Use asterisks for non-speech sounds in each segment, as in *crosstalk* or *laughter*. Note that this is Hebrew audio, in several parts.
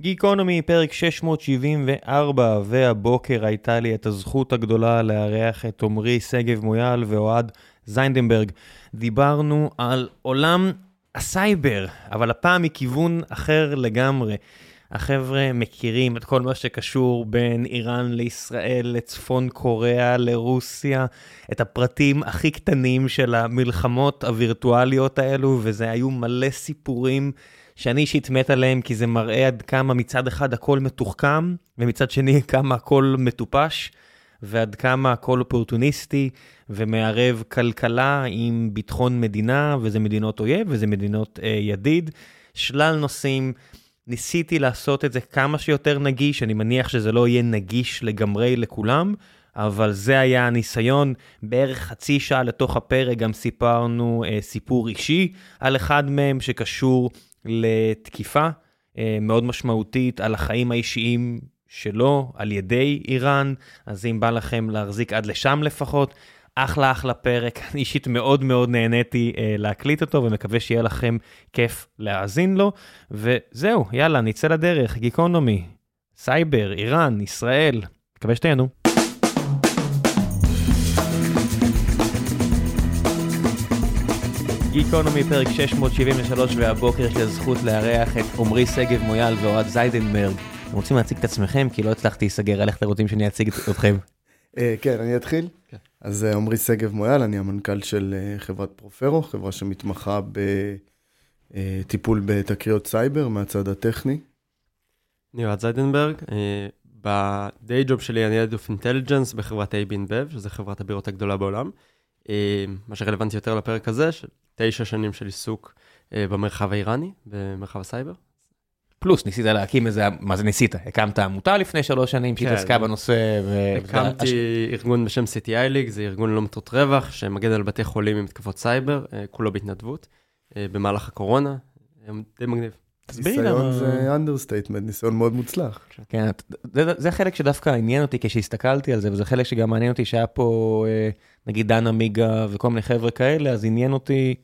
גיקונומי, פרק 674, והבוקר הייתה לי את הזכות הגדולה לארח את עמרי שגב מויאל ואוהד זיידנברג. דיברנו על עולם הסייבר, אבל הפעם מכיוון אחר לגמרי. החבר'ה מכירים את כל מה שקשור בין איראן לישראל, לצפון קוריאה, לרוסיה, את הפרטים הכי קטנים של המלחמות הווירטואליות האלו, וזה היו מלא סיפורים שאני אישית מת עליהם, כי זה מראה עד כמה מצד אחד הכל מתוחכם, ומצד שני *laughs* כמה הכל מטופש, ועד כמה הכל אופורטוניסטי, ומערב כלכלה עם ביטחון מדינה, וזה מדינות אויב, וזה מדינות אה, ידיד, שלל נושאים. ניסיתי לעשות את זה כמה שיותר נגיש, אני מניח שזה לא יהיה נגיש לגמרי לכולם, אבל זה היה הניסיון. בערך חצי שעה לתוך הפרק גם סיפרנו אה, סיפור אישי על אחד מהם שקשור לתקיפה אה, מאוד משמעותית על החיים האישיים שלו על ידי איראן, אז אם בא לכם להחזיק עד לשם לפחות, אחלה אחלה פרק, *laughs* אני אישית מאוד מאוד נהניתי אה, להקליט אותו ומקווה שיהיה לכם כיף להאזין לו. וזהו, יאללה, נצא לדרך, גיקונומי, סייבר, איראן, ישראל, מקווה שתהנו. גיקונומי פרק 673 והבוקר יש לי הזכות לארח את עמרי שגב מויאל ואוהד זיידנברג. אתם רוצים להציג את עצמכם? כי לא הצלחתי להיסגר על איך אתם רוצים שאני אציג אתכם. כן, אני אתחיל. אז עמרי שגב מויאל, אני המנכ"ל של חברת Profero, חברה שמתמחה בטיפול בתקריות סייבר מהצד הטכני. אני אוהד זיידנברג, ב-day job שלי אני Head of Intelligence בחברת AB InBev, שזו חברת הבירות הגדולה בעולם. מה שרלוונטי יותר לפרק הזה, תשע שנים של עיסוק במרחב האיראני, במרחב הסייבר. פלוס ניסית להקים איזה, מה זה ניסית? הקמת עמותה לפני שלוש שנים שהתעסקה בנושא. הקמתי ארגון בשם CTI League, זה ארגון ללא מטרות רווח, שמגן על בתי חולים עם מתקפות סייבר, כולו בהתנדבות, במהלך הקורונה, די מגניב. ניסיון זה understatement, ניסיון מאוד מוצלח. כן, זה חלק שדווקא עניין אותי כשהסתכלתי על זה, וזה חלק שגם מעניין אותי שהיה פה, נגיד דן עמיגה וכל מיני חבר'ה כאלה, אז עניין אותי.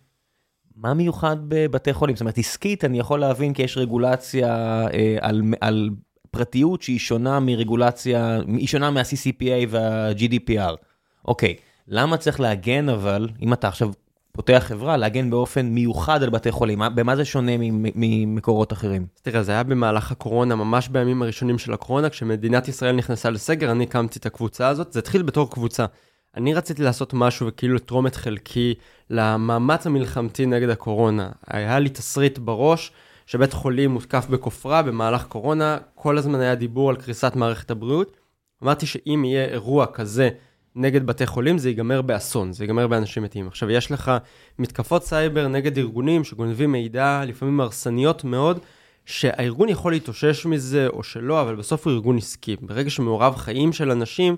מה מיוחד בבתי חולים? זאת אומרת, עסקית אני יכול להבין כי יש רגולציה אה, על, על פרטיות שהיא שונה מרגולציה, היא שונה מה-CCPA וה-GDPR. אוקיי, למה צריך להגן אבל, אם אתה עכשיו פותח חברה, להגן באופן מיוחד על בתי חולים? במה זה שונה ממקורות אחרים? תראה, זה היה במהלך הקורונה, ממש בימים הראשונים של הקורונה, כשמדינת ישראל נכנסה לסגר, אני הקמתי את הקבוצה הזאת, זה התחיל בתור קבוצה. אני רציתי לעשות משהו וכאילו לתרום את חלקי למאמץ המלחמתי נגד הקורונה. היה לי תסריט בראש שבית חולים מותקף בכופרה במהלך קורונה, כל הזמן היה דיבור על קריסת מערכת הבריאות. אמרתי שאם יהיה אירוע כזה נגד בתי חולים, זה ייגמר באסון, זה ייגמר באנשים מתים. עכשיו, יש לך מתקפות סייבר נגד ארגונים שגונבים מידע, לפעמים הרסניות מאוד, שהארגון יכול להתאושש מזה או שלא, אבל בסוף הוא ארגון עסקי. ברגע שמעורב חיים של אנשים,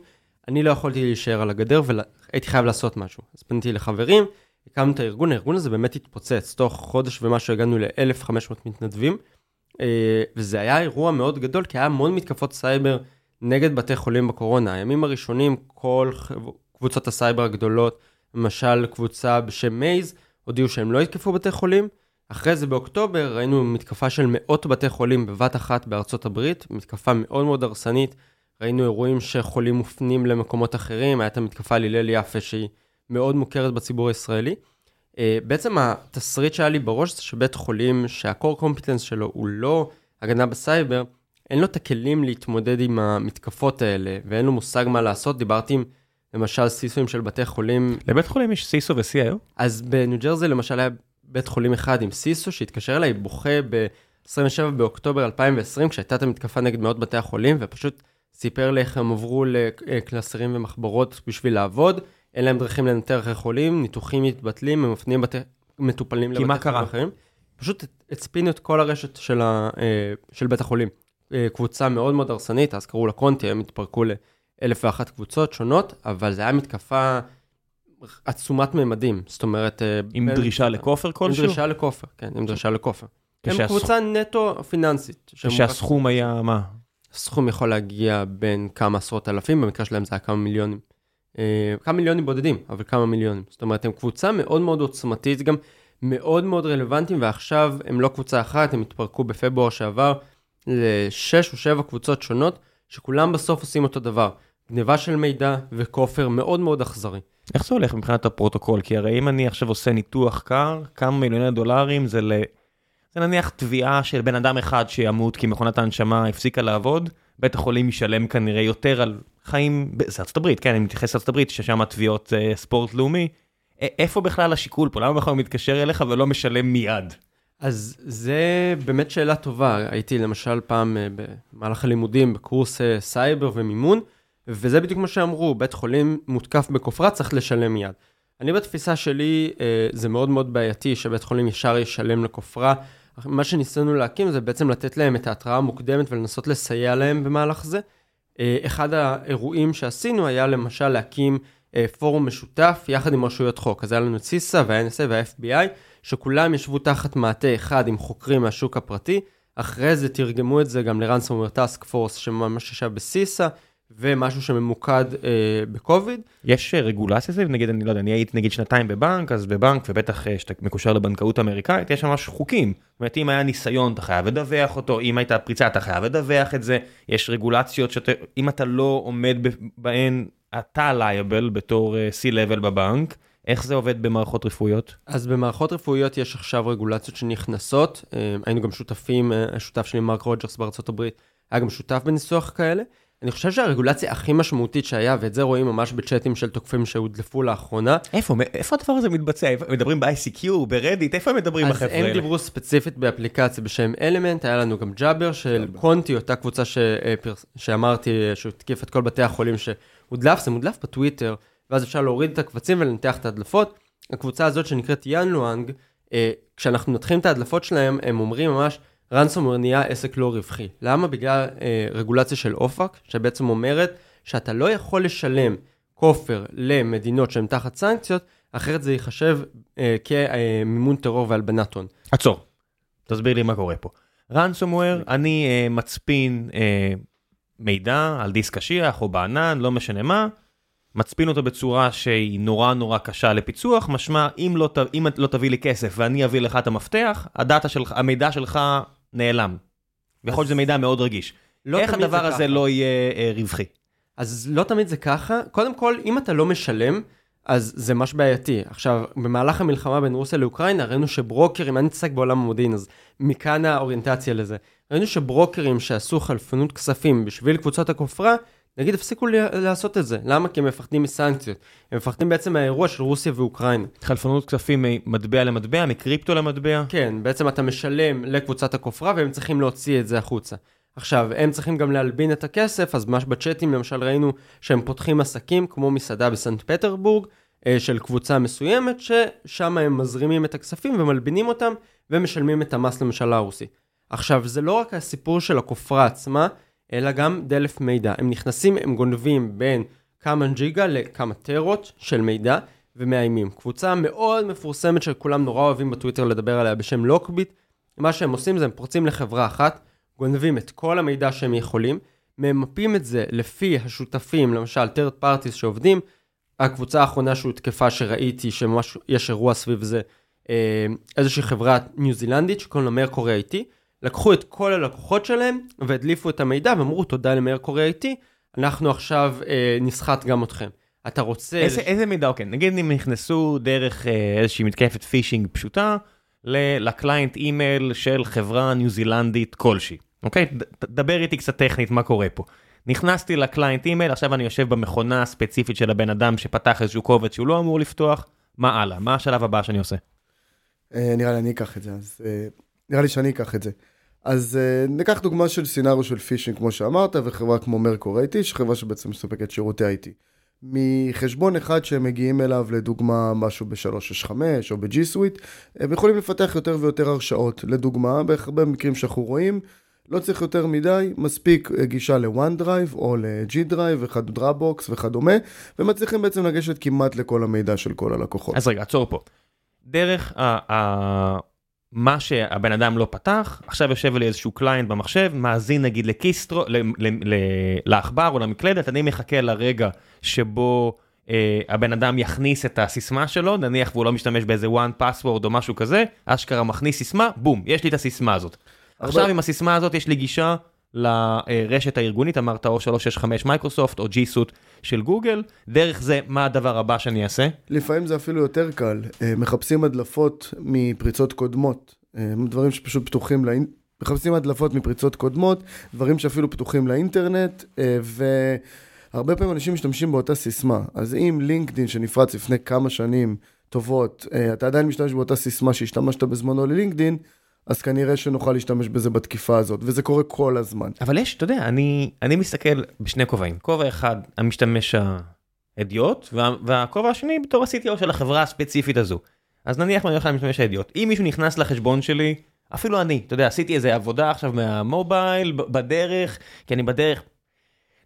אני לא יכולתי להישאר על הגדר והייתי חייב לעשות משהו. אז פניתי לחברים, הקמנו את הארגון, הארגון הזה באמת התפוצץ, תוך חודש ומשהו הגענו ל-1,500 מתנדבים, וזה היה אירוע מאוד גדול, כי היה המון מתקפות סייבר נגד בתי חולים בקורונה. הימים הראשונים, כל קבוצות הסייבר הגדולות, למשל קבוצה בשם Maze, הודיעו שהם לא יתקפו בתי חולים. אחרי זה באוקטובר ראינו מתקפה של מאות בתי חולים בבת אחת בארצות הברית, מתקפה מאוד מאוד הרסנית. ראינו אירועים שחולים מופנים למקומות אחרים, הייתה מתקפה על הלל יפה שהיא מאוד מוכרת בציבור הישראלי. בעצם התסריט שהיה לי בראש זה שבית חולים שה core competence שלו הוא לא הגנה בסייבר, אין לו את הכלים להתמודד עם המתקפות האלה, ואין לו מושג מה לעשות. דיברתי עם למשל CISO ים של בתי חולים. לבית חולים יש CISO ו-CIO? אז בניו ג'רזי למשל היה בית חולים אחד עם CISO שהתקשר אליי בוכה ב-27 באוקטובר 2020, כשהייתה את המתקפה נגד מאות בתי החולים, ופשוט סיפר לי איך הם עברו לקלסרים ומחברות בשביל לעבוד, אין להם דרכים לנטר אחרי חולים, ניתוחים מתבטלים, הם מפנים בתי, מטופלים לבתי חולים אחרים. פשוט הצפינו את כל הרשת של, ה, של בית החולים. קבוצה מאוד מאוד הרסנית, אז קראו לה קונטי, הם התפרקו לאלף ואחת קבוצות שונות, אבל זה היה מתקפה עצומת ממדים, זאת אומרת... עם בין... דרישה לכופר כלשהו? עם דרישה לכופר, כן, עם דרישה לכופר. הם קבוצה נטו פיננסית. שהסכום היה מה? הסכום יכול להגיע בין כמה עשרות אלפים, במקרה שלהם זה היה כמה מיליונים. כמה מיליונים בודדים, אבל כמה מיליונים. זאת אומרת, הם קבוצה מאוד מאוד עוצמתית, גם מאוד מאוד רלוונטיים, ועכשיו הם לא קבוצה אחת, הם התפרקו בפברואר שעבר, לשש או שבע קבוצות שונות, שכולם בסוף עושים אותו דבר. גניבה של מידע וכופר מאוד מאוד אכזרי. איך זה הולך מבחינת הפרוטוקול? כי הרי אם אני עכשיו עושה ניתוח קר, כמה מיליוני דולרים. זה נניח תביעה של בן אדם אחד שימות כי מכונת ההנשמה הפסיקה לעבוד, בית החולים ישלם כנראה יותר על חיים, זה ארצות הברית, כן, אני מתייחס לארצות הברית, ששם התביעות אה, ספורט לאומי. איפה בכלל השיקול פה? למה בכלל הוא מתקשר אליך ולא משלם מיד? אז זה באמת שאלה טובה. הייתי למשל פעם אה, במהלך הלימודים בקורס אה, סייבר ומימון, וזה בדיוק מה שאמרו, בית חולים מותקף בכופרה צריך לשלם מיד. אני בתפיסה שלי, זה מאוד מאוד בעייתי שבית חולים ישר ישלם לכופרה. מה שניסינו להקים זה בעצם לתת להם את ההתראה המוקדמת ולנסות לסייע להם במהלך זה. אה, אחד האירועים שעשינו היה למשל להקים אה, פורום משותף יחד עם רשויות חוק. אז היה לנו את סיסה וה-NSA וה-FBI, שכולם ישבו תחת מעטה אחד עם חוקרים מהשוק הפרטי. אחרי זה תרגמו את זה גם ל-Ransomware Task Force שממש ישב בסיסה, ומשהו שממוקד אה, בקוביד. יש אה, רגולציה סביב, נגיד, אני לא יודע, אני הייתי נגיד שנתיים בבנק, אז בבנק, ובטח אה, שאתה מקושר לבנקאות אמריקאית, יש ממש חוקים. זאת אומרת, אם היה ניסיון, אתה חייב לדווח אותו, אם הייתה פריצה, אתה חייב לדווח את זה, יש רגולציות שאם אתה לא עומד בהן, אתה liable בתור אה, C-Level בבנק. איך זה עובד במערכות רפואיות? אז במערכות רפואיות יש עכשיו רגולציות שנכנסות, היינו גם שותפים, השותף שלי מרק רוג'רס בארצות הברית, היה גם שותף בניסוח כאלה. אני חושב שהרגולציה הכי משמעותית שהיה, ואת זה רואים ממש בצ'אטים של תוקפים שהודלפו לאחרונה. איפה, איפה הדבר הזה מתבצע? מדברים ב-ICQ, ברדיט, איפה הם מדברים בחבר'ה האלה? אז הם דיברו ספציפית באפליקציה בשם אלמנט, היה לנו גם ג'אבר של קונטי, אותה קבוצה שפרס, שאמרתי, שהוא תקיף את כל בתי החולים שהודלף, זה מודלף בטוויטר, ואז אפשר להוריד את הקבצים ולנתח את ההדלפות. הקבוצה הזאת שנקראת יאנלואנג, אה, כשאנחנו מנתחים את ההדלפות שלהם, הם אומרים ממש, רנסומר נהיה עסק לא רווחי. למה? בגלל אה, רגולציה של אופק, שבעצם אומרת שאתה לא יכול לשלם כופר למדינות שהן תחת סנקציות, אחרת זה ייחשב אה, כמימון טרור והלבנת הון. עצור, תסביר לי מה קורה פה. רנסומוור, אני אה, מצפין אה, מידע על דיסק קשיח או בענן, לא משנה מה, מצפין אותו בצורה שהיא נורא נורא קשה לפיצוח, משמע אם לא, אם לא תביא לי כסף ואני אביא לך את המפתח, הדאטה שלך, המידע שלך נעלם. ויכול להיות שזה מידע מאוד רגיש. לא איך הדבר הזה ככה. לא יהיה אה, רווחי? אז לא תמיד זה ככה. קודם כל, אם אתה לא משלם, אז זה ממש בעייתי. עכשיו, במהלך המלחמה בין רוסיה לאוקראינה, ראינו שברוקרים, אני מתעסק בעולם המודיעין, אז מכאן האוריינטציה לזה. ראינו שברוקרים שעשו חלפנות כספים בשביל קבוצות הכופרה, נגיד הפסיקו לעשות את זה. למה? כי הם מפחדים מסנקציות. הם מפחדים בעצם מהאירוע של רוסיה ואוקראינה. חלפנות כספים ממטבע למטבע, מקריפטו למטבע? כן, בעצם אתה משלם לקבוצת הכופרה והם צריכים להוציא את זה החוצה. עכשיו, הם צריכים גם להלבין את הכסף, אז ממש בצ'אטים למשל ראינו שהם פותחים עסקים כמו מסעדה בסנט פטרבורג אה, של קבוצה מסוימת, ששם הם מזרימים את הכספים ומלבינים אותם ומשלמים את המס למשל הרוסי. עכשיו, זה לא רק הסיפור של הכופרה עצמה, אלא גם דלף מידע. הם נכנסים, הם גונבים בין כמה ג'יגה לכמה טרות של מידע ומאיימים. קבוצה מאוד מפורסמת שכולם נורא אוהבים בטוויטר לדבר עליה בשם לוקביט. מה שהם עושים זה הם פורצים לחברה אחת, גונבים את כל המידע שהם יכולים, ממפים את זה לפי השותפים, למשל third parties שעובדים. הקבוצה האחרונה שהותקפה שראיתי שממש יש אירוע סביב זה, אה, איזושהי חברה ניו זילנדית שקוראים לה מרקורי איי-טי. לקחו את כל הלקוחות שלהם והדליפו את המידע ואמרו תודה למאיר קורי איתי, אנחנו עכשיו אה, נסחט גם אתכם. אתה רוצה... איזה, לש... איזה מידע, אוקיי, נגיד אם נכנסו דרך אה, איזושהי מתקפת פישינג פשוטה ל client אימייל של חברה ניו זילנדית כלשהי, אוקיי? ד, דבר איתי קצת טכנית מה קורה פה. נכנסתי ל client אימייל, עכשיו אני יושב במכונה הספציפית של הבן אדם שפתח איזשהו קובץ שהוא לא אמור לפתוח, מה הלאה? מה השלב הבא שאני עושה? אה, נראה לי אני אקח את זה, אז אה, נראה לי שאני אקח את זה. אז uh, ניקח דוגמה של scenario של פישינג, כמו שאמרת, וחברה כמו Mercury IT, שחברה שבעצם מספקת שירותי IT. מחשבון אחד שהם מגיעים אליו, לדוגמה, משהו ב-365 או ב-G Suite, הם יכולים לפתח יותר ויותר הרשאות. לדוגמה, בהרבה מקרים שאנחנו רואים, לא צריך יותר מדי, מספיק גישה ל-OneDrive או ל-G Drive Dropbox וכדומה, ומצליחים בעצם לגשת כמעט לכל המידע של כל הלקוחות. אז רגע, עצור פה. דרך ה... מה שהבן אדם לא פתח, עכשיו יושב לי איזשהו קליינט במחשב, מאזין נגיד לקיסטרו, לעכבר או למקלדת, אני מחכה לרגע שבו אה, הבן אדם יכניס את הסיסמה שלו, נניח והוא לא משתמש באיזה one password או משהו כזה, אשכרה מכניס סיסמה, בום, יש לי את הסיסמה הזאת. עכשיו הרבה- עם הסיסמה הזאת יש לי גישה לרשת הארגונית, אמרת או 365 מייקרוסופט או ג'י סוט של גוגל, דרך זה מה הדבר הבא שאני אעשה? לפעמים זה אפילו יותר קל. אה, מחפשים הדלפות מפריצות קודמות, אה, דברים שפשוט פתוחים לאינטרנט. מחפשים הדלפות מפריצות קודמות, דברים שאפילו פתוחים לאינטרנט, אה, והרבה פעמים אנשים משתמשים באותה סיסמה. אז אם לינקדאין שנפרץ לפני כמה שנים טובות, אתה עדיין משתמש באותה סיסמה שהשתמשת בזמנו ללינקדאין, אז כנראה שנוכל להשתמש בזה בתקיפה הזאת, וזה קורה כל הזמן. אבל יש, אתה יודע, אני, אני מסתכל בשני כובעים. כובע אחד, המשתמש האדיוט, וה, והכובע השני בתור ה-CTO של החברה הספציפית הזו. אז נניח אני הולך למשתמש האדיוט. אם מישהו נכנס לחשבון שלי, אפילו אני, אתה יודע, עשיתי איזה עבודה עכשיו מהמובייל, בדרך, כי אני בדרך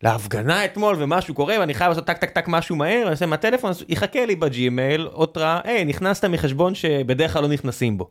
להפגנה אתמול ומשהו קורה ואני חייב לעשות טק טק טק משהו מהר, אני עושה מהטלפון, אז יחכה לי בג'ימייל, התראה, היי, נכנסת מחשבון שבדרך כלל לא נכנסים בו.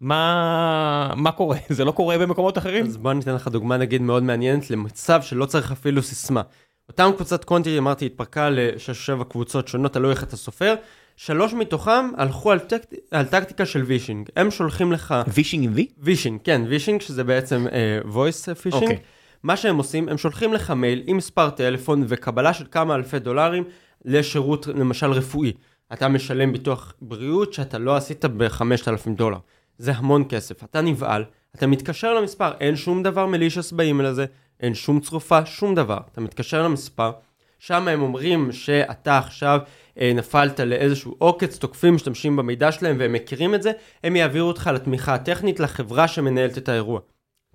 מה, מה קורה? *laughs* זה לא קורה במקומות אחרים? אז בוא ניתן לך דוגמה נגיד מאוד מעניינת למצב שלא צריך אפילו סיסמה. אותם קבוצת Conti, אמרתי, התפרקה לשש-שבע קבוצות שונות, תלוי איך אתה סופר. שלוש מתוכם הלכו על, טק... על טקטיקה של vishing. הם שולחים לך vishing עם V? vishing, כן, vishing שזה בעצם uh, voice פישינג. אוקיי. מה שהם עושים, הם שולחים לך מייל עם מספר טלפון וקבלה של כמה אלפי דולרים לשירות למשל רפואי. אתה משלם ביטוח בריאות שאתה לא עשית ב-5,000 דולר. זה המון כסף. אתה נבהל, אתה מתקשר למספר, אין שום דבר malicious באימייל הזה, אין שום צרופה, שום דבר. אתה מתקשר למספר, שם הם אומרים שאתה עכשיו אה, נפלת לאיזשהו עוקץ, תוקפים, משתמשים במידע שלהם והם מכירים את זה, הם יעבירו אותך לתמיכה הטכנית לחברה שמנהלת את האירוע.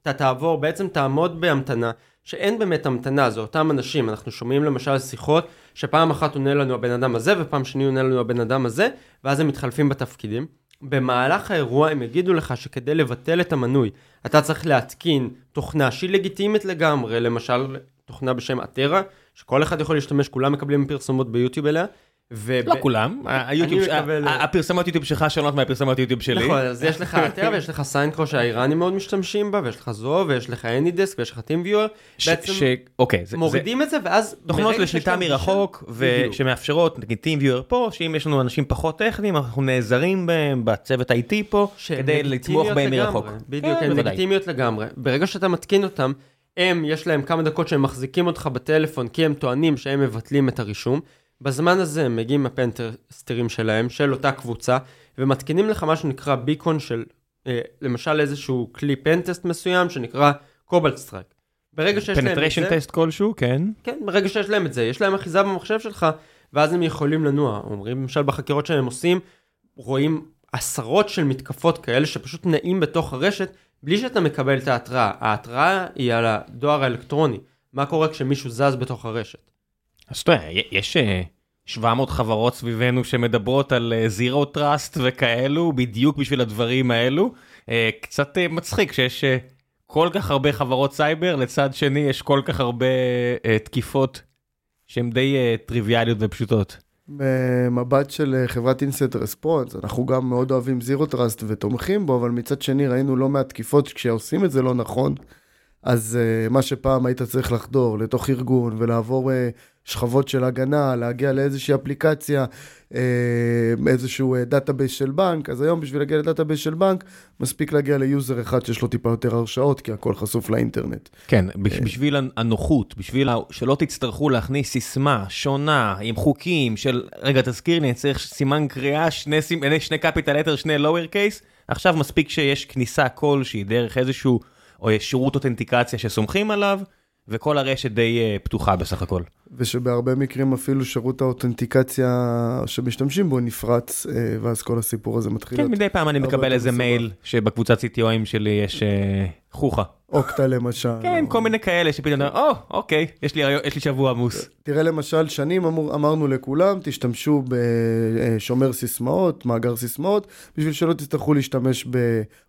אתה תעבור, בעצם תעמוד בהמתנה, שאין באמת המתנה, זה אותם אנשים. אנחנו שומעים למשל שיחות שפעם אחת עונה לנו הבן אדם הזה ופעם שני עונה לנו הבן אדם הזה, ואז הם מתחלפים בתפקידים. במהלך האירוע הם יגידו לך שכדי לבטל את המנוי, אתה צריך להתקין תוכנה שהיא לגיטימית לגמרי, למשל תוכנה בשם אתרה, שכל אחד יכול להשתמש, כולם מקבלים פרסומות ביוטיוב אליה. וב... לא כולם, היוטיוב, אני מקבל- הפרסמות יוטיוב שלך שונות מהפרסמות יוטיוב שלי. נכון, אז יש לך אתר ויש לך סיינקרו שהאיראנים מאוד משתמשים בה, ויש לך זו, ויש לך אנידסק, ויש לך טימביואר. ש- בעצם ש- אוקיי, זה- זה מורידים את זה, ואז... תוכנות לשליטה מרחוק, בדיוק. שמאפשרות, נגיד TeamViewer פה, שאם יש לנו אנשים פחות טכניים, אנחנו נעזרים בהם, בצוות IT פה, שהן כדי לתמוך בהם. מרחוק. בדיוק, כן, הן בוודאי. לגיטימיות לגמרי. ברגע שאתה מתקין אותם, הם, יש להם כמה דקות שהם מחזיקים אותך בטלפון, כי הם טוענים שהם מבטלים את הרישום. בזמן הזה הם מגיעים ה pentester ים שלהם, של אותה קבוצה, ומתקינים לך מה שנקרא beacon של, אה, למשל איזשהו כלי pentest מסוים, שנקרא Cobalt Strike. ברגע שיש להם את זה, טסט כלשהו, כן. כן, ברגע שיש להם את זה, יש להם אחיזה במחשב שלך, ואז הם יכולים לנוע. אומרים, למשל בחקירות שהם עושים, רואים עשרות של מתקפות כאלה שפשוט נעים בתוך הרשת, בלי שאתה מקבל את ההתראה. ההתראה היא על הדואר האלקטרוני. מה קורה כשמישהו זז בתוך הרשת? אז אתה יודע, יש אה, 700 חברות סביבנו שמדברות על zero trust וכאלו, בדיוק בשביל הדברים האלו. אה, קצת אה, מצחיק שיש אה, כל כך הרבה חברות סייבר, מצד שני יש כל כך הרבה אה, תקיפות שהן די אה, טריוויאליות ופשוטות. במבט של אה, חברת incident response, אנחנו גם מאוד אוהבים zero trust ותומכים בו, אבל מצד שני ראינו לא מעט תקיפות כשעושים את זה לא נכון, אז uh, מה שפעם היית צריך לחדור לתוך ארגון ולעבור uh, שכבות של הגנה, להגיע לאיזושהי אפליקציה, uh, איזשהו database של בנק, אז היום בשביל להגיע ל database של בנק, מספיק להגיע ליוזר אחד שיש לו טיפה יותר הרשאות, כי הכל חשוף לאינטרנט. כן, בש- בשביל הנוחות, בשביל שלא תצטרכו להכניס סיסמה שונה עם חוקים של, רגע תזכיר לי, אני צריך סימן קריאה, שני, שני capital letter, שני lower case, עכשיו מספיק שיש כניסה כלשהי דרך איזשהו או שירות אותנטיקציה שסומכים עליו, וכל הרשת די אה, פתוחה בסך הכל. ושבהרבה מקרים אפילו שירות האותנטיקציה שמשתמשים בו נפרץ, אה, ואז כל הסיפור הזה מתחיל כן. מדי פעם אני מקבל איזה מסובך. מייל שבקבוצת CTOים שלי יש אה, חוכה. אוקטה למשל. כן, או- כל מיני כאלה שפתאום, או, אוקיי, יש לי יש לי שבוע עמוס. תראה למשל, שנים אמור, אמרנו לכולם, תשתמשו בשומר סיסמאות, מאגר סיסמאות, בשביל שלא תצטרכו להשתמש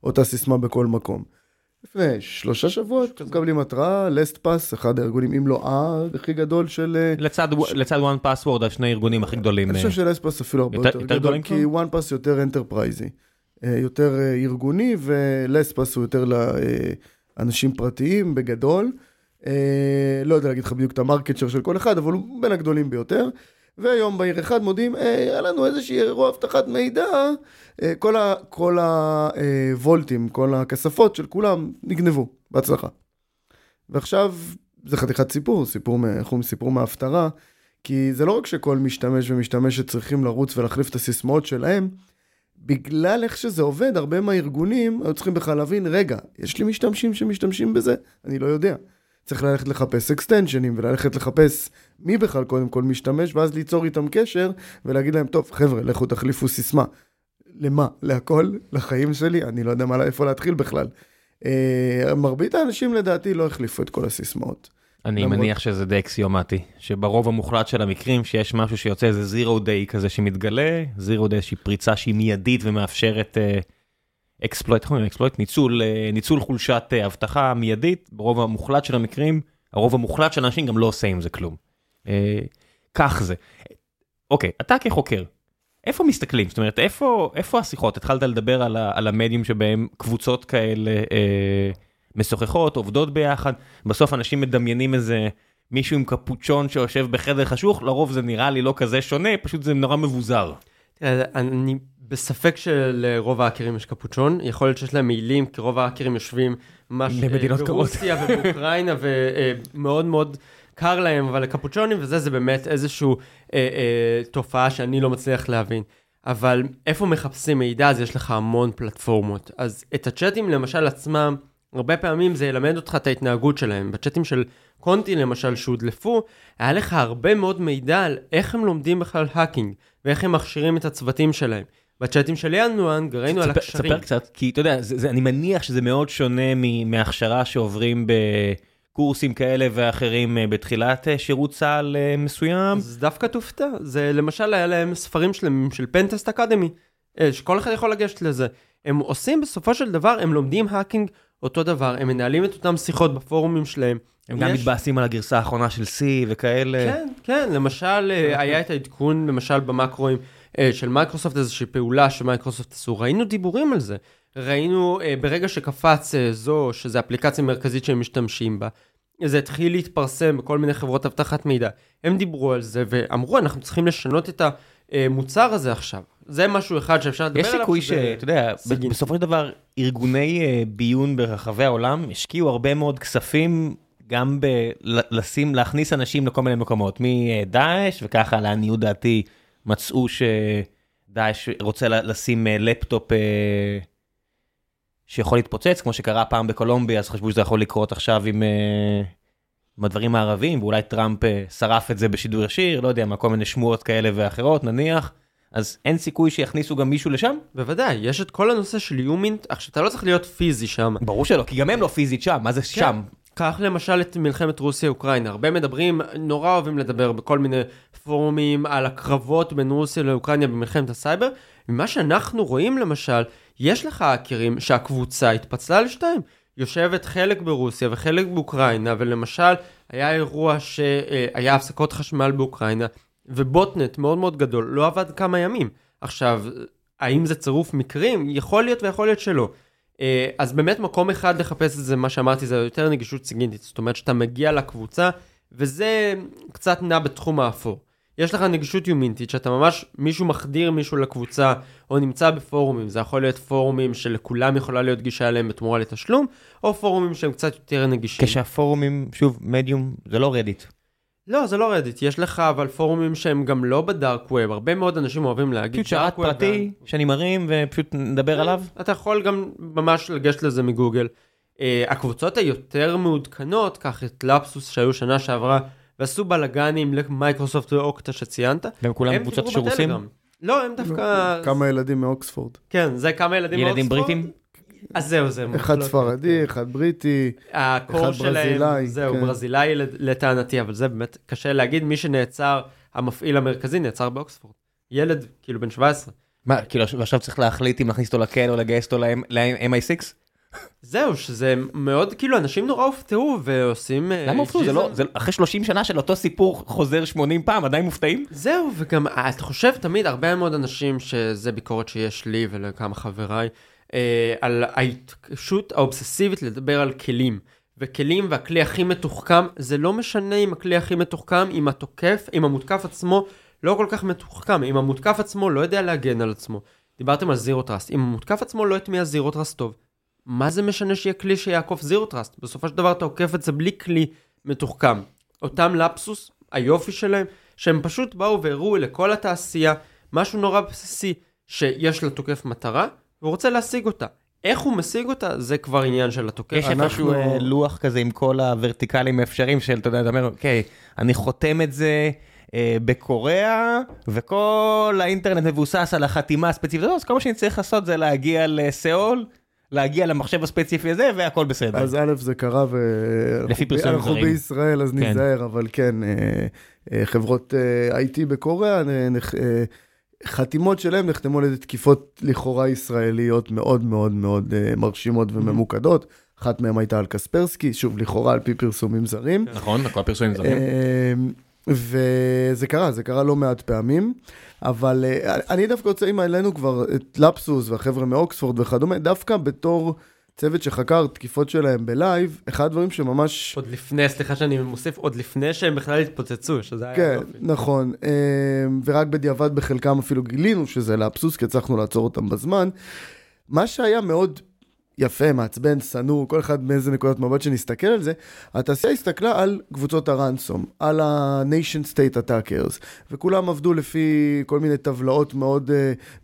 באותה סיסמה בכל מקום. לפני שלושה שבועות מקבלים התראה, LastPass, אחד הארגונים, אם לא הכי גדול של... אה, לצד לצד one password, השני הארגונים הכי גדולים. אני אה, חושב שלסט פאס אפילו הרבה יותר- גדול, כי OnePass יותר enterprise י, אה, יותר ארגוני, ו LastPass הוא יותר לאנשים פרטיים בגדול. לא יודע להגיד לך בדיוק את ה market של כל אחד, אבל הוא בין הגדולים ביותר. ויום בהיר אחד מודיעים, "היי, היה לנו איזשהי אירוע אבטחת מידע, אה, כל, ה, כל הוולטים, כל הכספות של כולם נגנבו, בהצלחה. ועכשיו, זה חתיכת סיפור, סיפור, אומרים, סיפור מההפטרה, כי זה לא רק שכל משתמש ומשתמשת צריכים לרוץ ולהחליף את הסיסמאות שלהם, בגלל איך שזה עובד, הרבה מהארגונים היו צריכים בכלל להבין, רגע, יש לי משתמשים שמשתמשים בזה? אני לא יודע. צריך ללכת לחפש אקסטנשנים וללכת לחפש מי בכלל קודם כל משתמש, ואז ליצור איתם קשר ולהגיד להם, טוב, חבר'ה, לכו תחליפו סיסמה. למה? להכל? לחיים שלי? אני לא יודע מה, איפה להתחיל בכלל. אה, מרבית האנשים לדעתי לא החליפו את כל הסיסמאות. אני למרות- מניח שזה די אקסיומטי, שברוב המוחלט של המקרים שיש משהו שיוצא איזה זירו דיי כזה שמתגלה, זירו דיי איזושהי פריצה שהיא מיידית ומאפשרת אקספלויט, איך אומרים אקספלויט? ניצול, אה, ניצול חולשת אה, אבטחה מיידית, ברוב המוחלט של המקרים, הרוב המוחלט של האנשים גם לא עושה עם זה כלום. אה, כך זה. אוקיי, אתה כחוקר, איפה מסתכלים? זאת אומרת, איפה, איפה השיחות? התחלת לדבר על, ה, על המדיום שבהם קבוצות כאלה אה, משוחחות, עובדות ביחד, בסוף אנשים מדמיינים איזה מישהו עם קפוצ'ון שיושב בחדר חשוך, לרוב זה נראה לי לא כזה שונה, פשוט זה נורא מבוזר. אני בספק שלרוב ההאקרים יש קפוצ'ון, יכול להיות שיש להם מעילים, כי רוב ההאקרים יושבים ממש אה. ברוסיה ובאוקראינה, ומאוד מאוד קר להם, אבל הקפוצ'ונים וזה, זה באמת איזושהי אה, אה, תופעה שאני לא מצליח להבין. אבל איפה מחפשים מידע, אז יש לך המון פלטפורמות. אז את הצ'אטים למשל עצמם, הרבה פעמים זה ילמד אותך את ההתנהגות שלהם. בצ'אטים של קונטי למשל שהודלפו, היה לך הרבה מאוד מידע על איך הם לומדים בכלל hacking, ואיך הם מכשירים את הצוותים שלהם. בצ'אטים של ינואנג ראינו על הקשרים. תספר קצת, כי אתה יודע, זה, זה, אני מניח שזה מאוד שונה מהכשרה שעוברים בקורסים כאלה ואחרים אה, בתחילת אה, שירות צה"ל אה, מסוים. אז דווקא תופתע, זה למשל היה להם ספרים שלמים של Pentest Academy, שכל אחד יכול לגשת לזה. הם עושים בסופו של דבר, הם לומדים hacking אותו דבר, הם מנהלים את אותם שיחות בפורומים שלהם. הם גם יש- מתבאסים על הגרסה האחרונה של C וכאלה. כן, כן, למשל אה, היה את העדכון, למשל במקרואים של מייקרוסופט, איזושהי פעולה שמייקרוסופט עשו, ראינו דיבורים על זה. ראינו אה, ברגע שקפץ אה, זו, שזו אפליקציה מרכזית שהם משתמשים בה, זה התחיל להתפרסם בכל מיני חברות אבטחת מידע. הם דיברו על זה ואמרו, אנחנו צריכים לשנות את המוצר הזה עכשיו. זה משהו אחד שאפשר לדבר יש עליו. סיכוי שזה שאתה יודע, סיגינט. בסופו של דבר ארגוני אה, ביון ברחבי העולם השקיעו הרבה מאוד כספים גם בלשים, להכניס אנשים לכל מיני מקומות, מדאעש וככה לעניות דעתי מצאו שדאעש רוצה לשים אה, לפטופ אה, שיכול להתפוצץ, כמו שקרה פעם בקולומביה, אז חשבו שזה יכול לקרות עכשיו עם, אה, עם הדברים הערבים, ואולי טראמפ שרף את זה בשידור ישיר, לא יודע מה, כל מיני שמועות כאלה ואחרות נניח. אז אין סיכוי שיכניסו גם מישהו לשם? בוודאי, יש את כל הנושא של HUMINT, עכשיו אתה לא צריך להיות פיזי שם. ברור שלא, כי גם הם לא פיזית שם, מה זה שם? קח למשל את מלחמת רוסיה-אוקראינה, הרבה מדברים, נורא אוהבים לדבר בכל מיני פורומים על הקרבות בין רוסיה לאוקראינה במלחמת הסייבר. ממה שאנחנו רואים למשל, יש לך האקרים שהקבוצה התפצלה לשתיים. יושבת חלק ברוסיה וחלק באוקראינה, ולמשל היה אירוע שהיה הפסקות חשמל באוקראינה, ובוטנט מאוד מאוד גדול לא עבד כמה ימים. עכשיו, האם זה צירוף מקרים? יכול להיות ויכול להיות שלא. אה, אז באמת מקום אחד לחפש את זה, מה שאמרתי, זה יותר נגישות סיגינטית. זאת אומרת שאתה מגיע לקבוצה, וזה קצת נע בתחום האפור. יש לך נגישות יומינטית, שאתה ממש, מישהו מחדיר מישהו לקבוצה, או נמצא בפורומים, זה יכול להיות פורומים שלכולם יכולה להיות גישה אליהם בתמורה לתשלום, או פורומים שהם קצת יותר נגישים. כשהפורומים, שוב, מדיום, זה לא רדיט. לא, זה לא רדיט, יש לך אבל פורומים שהם גם לא בדארק ווב, הרבה מאוד אנשים אוהבים להגיד פשוט שרת dark web, פרטי שאני מרים ופשוט נדבר עליו. אתה יכול גם ממש לגשת לזה מגוגל. Uh, הקבוצות היותר מעודכנות, קח את לפסוס שהיו שנה שעברה, ועשו בלאגנים למייקרוסופט ואוקטה שציינת. והם כולם הם קבוצות דיברו שרוסים? בטלגרם. לא, הם דווקא... כמה ילדים מאוקספורד. כן, זה כמה ילדים ילדים מאוקספורד. בריטים? אז זהו, זה... אחד מחלוקת. ספרדי, אחד בריטי. אחד ברזילאי, זהו, כן. ברזילאי לטענתי, אבל זה באמת קשה להגיד, מי שנעצר, המפעיל המרכזי נעצר באוקספורד. ילד, כאילו בן 17. מה, כאילו ועכשיו צריך להחליט אם להכניס אותו לכלא או לגייס אותו ל-MI6? זהו, שזה מאוד, כאילו, אנשים נורא הופתעו ועושים... אה, למה הופתעו? זה לא. זה אחרי 30 שנה של אותו סיפור חוזר 80 פעם, עדיין מופתעים? זהו, וגם אה, אתה חושב תמיד, הרבה מאוד אנשים, שזה ביקורת שיש לי ולכמה חבריי, על ההתעקשות האובססיבית לדבר על כלים. וכלים והכלי הכי מתוחכם, זה לא משנה אם הכלי הכי מתוחכם, אם התוקף, אם המותקף עצמו לא כל כך מתוחכם. אם המותקף עצמו לא יודע להגן על עצמו, דיברתם על Zero Trust, אם המותקף עצמו לא הטמיע Zero Trust טוב, מה זה משנה שיהיה כלי שיעקוף Zero Trust? בסופו של דבר אתה עוקף את זה בלי כלי מתוחכם. אותם לפסוס, היופי שלהם, שהם פשוט באו והראו לכל התעשייה משהו נורא בסיסי, שיש לתוקף מטרה, והוא רוצה להשיג אותה. איך הוא משיג אותה, זה כבר עניין של התוקף. יש איפשהו אנחנו- אה, לוח כזה עם כל הוורטיקלים האפשריים של, אתה יודע, אתה אומר, אוקיי, אני חותם את זה אה, בקוריאה, וכל האינטרנט מבוסס על החתימה הספציפית הזאת, אז כל מה שאני צריך לעשות זה להגיע לסיאול, להגיע למחשב הספציפי הזה, והכל בסדר. אז א', זה קרה ו... לפי פרסומים אנחנו זרים. בישראל, אז כן. ניזהר, אבל כן, אה, חברות IT בקוריאה, אה, נח- אה, חתימות שלהם נחתמו על ידי תקיפות לכאורה ישראליות מאוד מאוד מאוד אה, מרשימות וממוקדות. אחת מהן הייתה על קספרסקי, שוב, לכאורה על פי פרסומים זרים. נכון, הכל פרסומים זרים. אמ, וזה קרה, זה קרה לא מעט פעמים, אבל אה, אני דווקא רוצה, אם העלינו כבר את לפסוס והחבר'ה מאוקספורד וכדומה, דווקא בתור צוות שחקר תקיפות שלהם בלייב, אחד הדברים שממש... עוד לפני, סליחה שאני מוסיף, עוד לפני שהם בכלל התפוצצו, שזה היה כן. נכון, אמ, ורק בדיעבד בחלקם אפילו גילינו שזה לפסוס, כי הצלחנו לעצור אותם בזמן. מה שהיה מאוד יפה, מעצבן, שנוא, כל אחד מאיזה נקודת מבט שנסתכל על זה, התעשייה הסתכלה על קבוצות הרנסום, על ה-nation state attackers, וכולם עבדו לפי כל מיני טבלאות מאוד uh,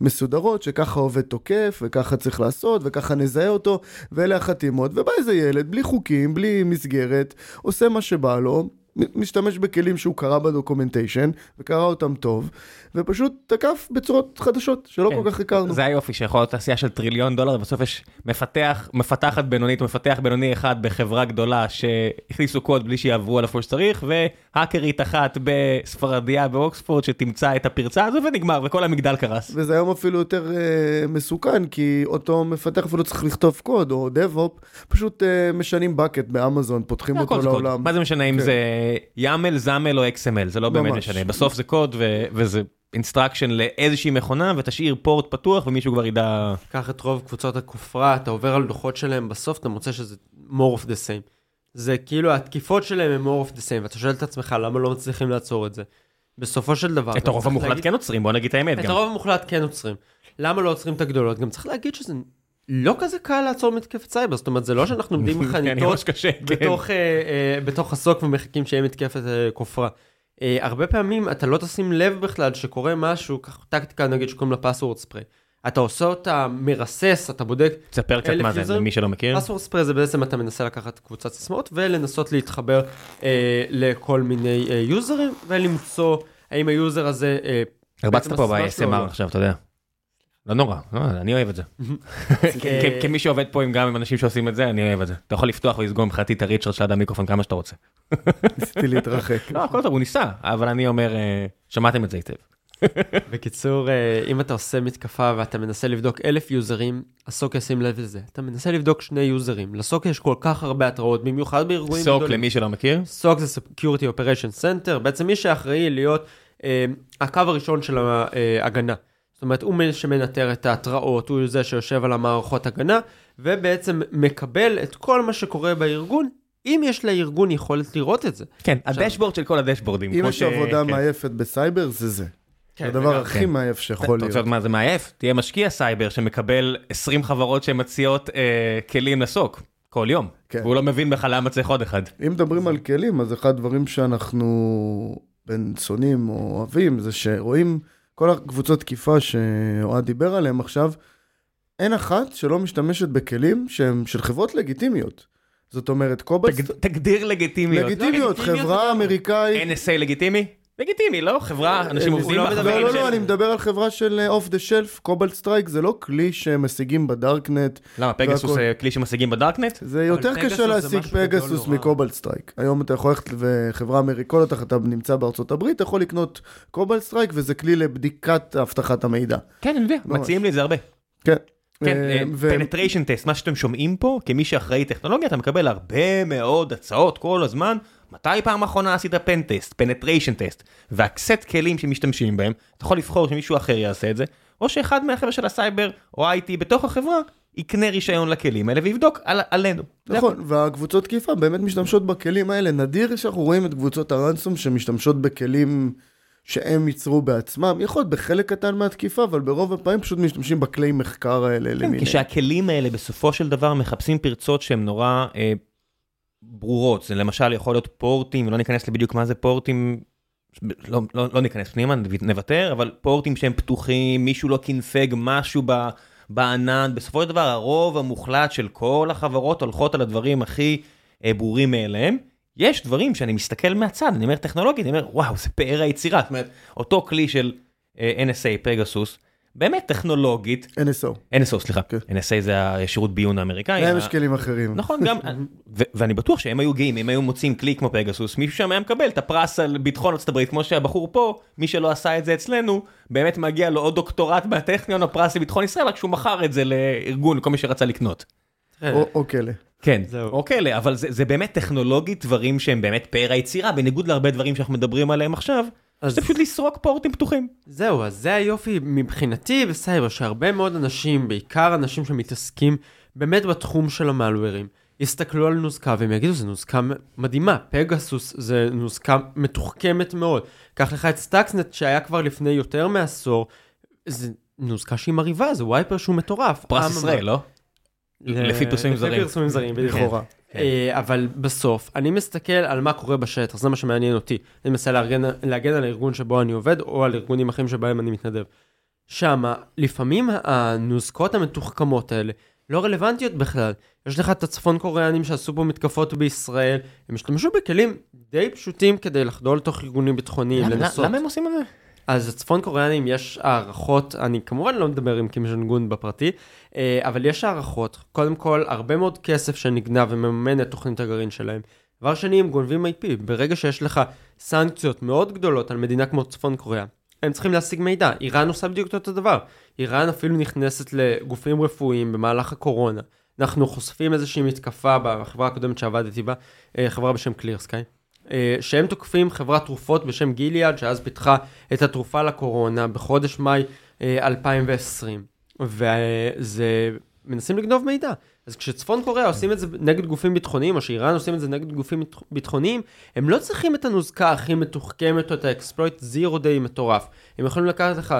מסודרות, שככה עובד תוקף, וככה צריך לעשות, וככה נזהה אותו, ואלה החתימות, ובא איזה ילד, בלי חוקים, בלי מסגרת, עושה מה שבא לו, משתמש בכלים שהוא קרא בדוקומנטיישן, וקרא אותם טוב, ופשוט תקף בצורות חדשות, שלא כן. כל כך הכרנו. זה היופי שיכול להיות תעשייה של טריליון דולר, ובסוף יש מפתח, מפתחת בינונית או מפתח בינוני אחד בחברה גדולה שהכניסו קוד בלי שיעברו על איפה שצריך, והאקרית אחת בספרדיה באוקספורד שתמצא את הפרצה הזו ונגמר, וכל המגדל קרס. וזה היום אפילו יותר uh, מסוכן, כי אותו מפתח אפילו צריך לכתוב קוד, או DevOps, פשוט uh, משנים bucket באמזון, פותחים אותו קוד. לעולם. מה זה משנה אם כן. זה YAML, ZAML או XML, זה לא באמת ממש. משנה. בסוף זה קוד ו- וזה instruction לאיזושהי מכונה, ותשאיר פורט פתוח ומישהו כבר ידע... קח את רוב קבוצות הכופרה, אתה עובר על דוחות שלהם, בסוף אתה מוצא שזה more of the same. זה כאילו, התקיפות שלהם הם more of the same, ואתה שואל את עצמך, למה לא מצליחים לעצור את זה? בסופו של דבר... את הרוב המוחלט להגיד- כן עוצרים, בוא נגיד את האמת את גם. הרוב המוחלט כן עוצרים. למה לא עוצרים את הגדולות? גם צריך להגיד שזה לא כזה קל לעצור מתקפת סייבר, זאת אומרת, זה לא שאנחנו עומדים *laughs* כן, חניתות כן. בתוך, אה, אה, בתוך ה SOC ומחכים שיהיה מתקפת אה, כופרה. אה, הרבה פעמים אתה לא תשים לב בכלל שקורה משהו, קח טקטיקה נגיד שקוראים לה password spray. אתה עושה אותה מרסס, אתה בודק, תספר קצת מה זה? למי שלא מכיר. password spray זה בעצם אתה מנסה לקחת קבוצת סיסמאות ולנסות להתחבר אה, לכל מיני אה, יוזרים ולמצוא האם ה user הזה... אה, הרבצת פה ב-ASMR לא. עכשיו, אתה יודע. לא נורא, לא, אני אוהב את זה. *laughs* כמי שעובד פה גם עם אנשים שעושים את זה, אני אוהב את זה. אתה יכול לפתוח ולסגור מבחינתי את הריצ'רץ' של המיקרופון כמה שאתה רוצה. *laughs* ניסיתי להתרחק. לא, הכל טוב, הוא ניסה, אבל אני אומר, אה, שמעתם את זה היטב. *laughs* בקיצור, אה, אם אתה עושה מתקפה ואתה מנסה לבדוק אלף יוזרים, ה SOC ישים לב לזה. אתה מנסה לבדוק שני יוזרים. ל SOC יש כל כך הרבה התראות, במיוחד בארגונים SOC גדולים. למי שלא מכיר. SOC זה Security Operation Center, בעצם מי שאחראי להיות אה, הקו הראשון של ההגנה. זאת אומרת, הוא מי שמנטר את ההתראות, הוא זה שיושב על המערכות הגנה, ובעצם מקבל את כל מה שקורה בארגון, אם יש לארגון יכולת לראות את זה. כן, עכשיו- ה dashboard של כל הדשבורדים. אם יש ש- עבודה כן. מעייפת בסייבר, זה זה. כן, זה הדבר. הכי כן. מעייף אתה שיכול רוצה להיות. לדעת מה זה מעייף? תהיה משקיע סייבר שמקבל 20 חברות שמציעות אה, כלים ל SOC כל יום. כן. והוא לא מבין בכלל למה צריך עוד אחד. אם מדברים על כלים, אז אחד הדברים שאנחנו בין שונאים או אוהבים, זה שרואים כל הקבוצות תקיפה שאוהד דיבר עליהם עכשיו, אין אחת שלא משתמשת בכלים שהם של חברות לגיטימיות. זאת אומרת, Cobalt St... תג- תגדיר לגיטימיות. לגיטימיות, לגיטימיות חברה לגמרי. אמריקאית... NSA לגיטימי? לגיטימי, לא? חברה, אנשים הוא עובדים לא בחברה. מדבר לא, לא, לא, אני מדבר על חברה של off the shelf, Cobalt Strike זה לא כלי שהם משיגים בדארקנט, למה, פגסוס. זה כלי שמשיגים בדארקנט? זה יותר קשה להשיג פגסוס. מ Cobalt Strike. היום אתה יכול ללכת וחברה עוד אתה נמצא בארצות הברית, אתה יכול לקנות Cobalt Strike וזה כלי לבדיקת אבטחת המידע. כן, אני יודע. מציעים לי את זה הרבה. כן. כן, אה, ו- penetration test, מה שאתם שומעים פה, כמי שאחראי טכנולוגיה, אתה מקבל הרבה מאוד הצעות כל הזמן. מתי פעם אחרונה עשית pen test, penetration test, וה set כלים שמשתמשים בהם, אתה יכול לבחור שמישהו אחר יעשה את זה, או שאחד מהחבר'ה של הסייבר או IT בתוך החברה יקנה רישיון לכלים האלה ויבדוק על, עלינו. נכון, והקבוצות תקיפה באמת משתמשות בכלים האלה. נדיר שאנחנו רואים את קבוצות הרנסום שמשתמשות בכלים שהם ייצרו בעצמם, יכול להיות בחלק קטן מהתקיפה, אבל ברוב הפעמים פשוט משתמשים בכלי מחקר האלה כן, למיניהם. כשהכלים האלה בסופו של דבר מחפשים פרצות שהן נורא אה, ברורות. זה למשל יכול להיות פורטים, ולא ניכנס לבדיוק מה זה פורטים, לא, לא, לא ניכנס פנימה, נוותר, אבל פורטים שהם פתוחים, מישהו לא קינפג משהו ב, בענן, בסופו של דבר הרוב המוחלט של כל החברות הולכות על הדברים הכי אה, ברורים מאליהם. יש דברים שאני מסתכל מהצד, אני אומר טכנולוגית, אני אומר וואו זה פאר היצירה, זאת אומרת אותו כלי של אה, NSA פגסוס, באמת טכנולוגית, NSO. NSO סליחה, כן. NSA זה השירות ביון האמריקאי. להם יש כלים אחרים. נכון גם, *laughs* ו- ואני בטוח שהם היו גאים, אם היו מוצאים כלי כמו פגסוס, מישהו שם היה מקבל את הפרס על ביטחון ארצות הברית, כמו שהבחור פה, מי שלא עשה את זה אצלנו, באמת מגיע לו עוד דוקטורט מהטכניון או פרס לביטחון ישראל, רק שהוא מכר את זה לארגון, לכל מי שרצה לקנות. או- או כלא. כן, זהו. או כאלה, אבל זה, זה באמת טכנולוגית דברים שהם באמת פאר היצירה, בניגוד להרבה דברים שאנחנו מדברים עליהם עכשיו, אז- זה פשוט לסרוק פורטים פתוחים. זהו, אז זה היופי מבחינתי בסייבר, שהרבה מאוד אנשים, בעיקר אנשים שמתעסקים באמת בתחום של המלוורים, יסתכלו על נוזקה והם יגידו, זו נוזקה מ- מדהימה, פגסוס זה נוזקה מתוחכמת מאוד. קח לך את Stuxnet שהיה כבר לפני יותר מעשור, זה נוזקה שהיא מרהיבה, זה wiper שהוא מטורף. פרס. ישראל, לא? לפי פרסומים זרים. לפי פרסומים זרים, בדיוק. לכאורה. כן. אה, אבל בסוף, אני מסתכל על מה קורה בשטח, זה מה שמעניין אותי. אני מנסה לארגן, להגן על הארגון שבו אני עובד, או על ארגונים אחרים שבהם אני מתנדב. שמה, לפעמים הנוזקות המתוחכמות האלה לא רלוונטיות בכלל. יש לך את הצפון קוריאנים שעשו פה מתקפות בישראל, הם השתמשו בכלים די פשוטים כדי לחדול לתוך ארגונים ביטחוניים, למה- לנסות. למה הם עושים את זה? אז הצפון קוריאנים יש הערכות, אני כמובן לא מדבר עם קים ז'ון גון בפרטי, אה, אבל יש הערכות, קודם כל הרבה מאוד כסף שנגנב ומממן את תוכנית הגרעין שלהם. דבר שני, הם גונבים IP, ברגע שיש לך סנקציות מאוד גדולות על מדינה כמו צפון קוריאה, הם צריכים להשיג מידע, איראן עושה בדיוק אותו דבר. איראן אפילו נכנסת לגופים רפואיים במהלך הקורונה. אנחנו חושפים איזושהי מתקפה בחברה הקודמת שעבדתי בה, אה, חברה בשם קלירסקאי. אה, שהם תוקפים חברת תרופות בשם גיליאד, שאז פיתחה את התרופה לקורונה בחודש מאי אה, 2020. וזה, מנסים לגנוב מידע. אז כשצפון קוריאה עושים את זה נגד גופים ביטחוניים, או שאיראן עושים את זה נגד גופים ביטחוניים, הם לא צריכים את הנוזקה הכי מתוחכמת או את האקספלויט זירו דיי מטורף. הם יכולים לקחת לך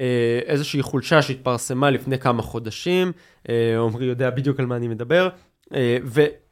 אה, איזושהי חולשה שהתפרסמה לפני כמה חודשים, אה, עמרי יודע בדיוק על מה אני מדבר, אה,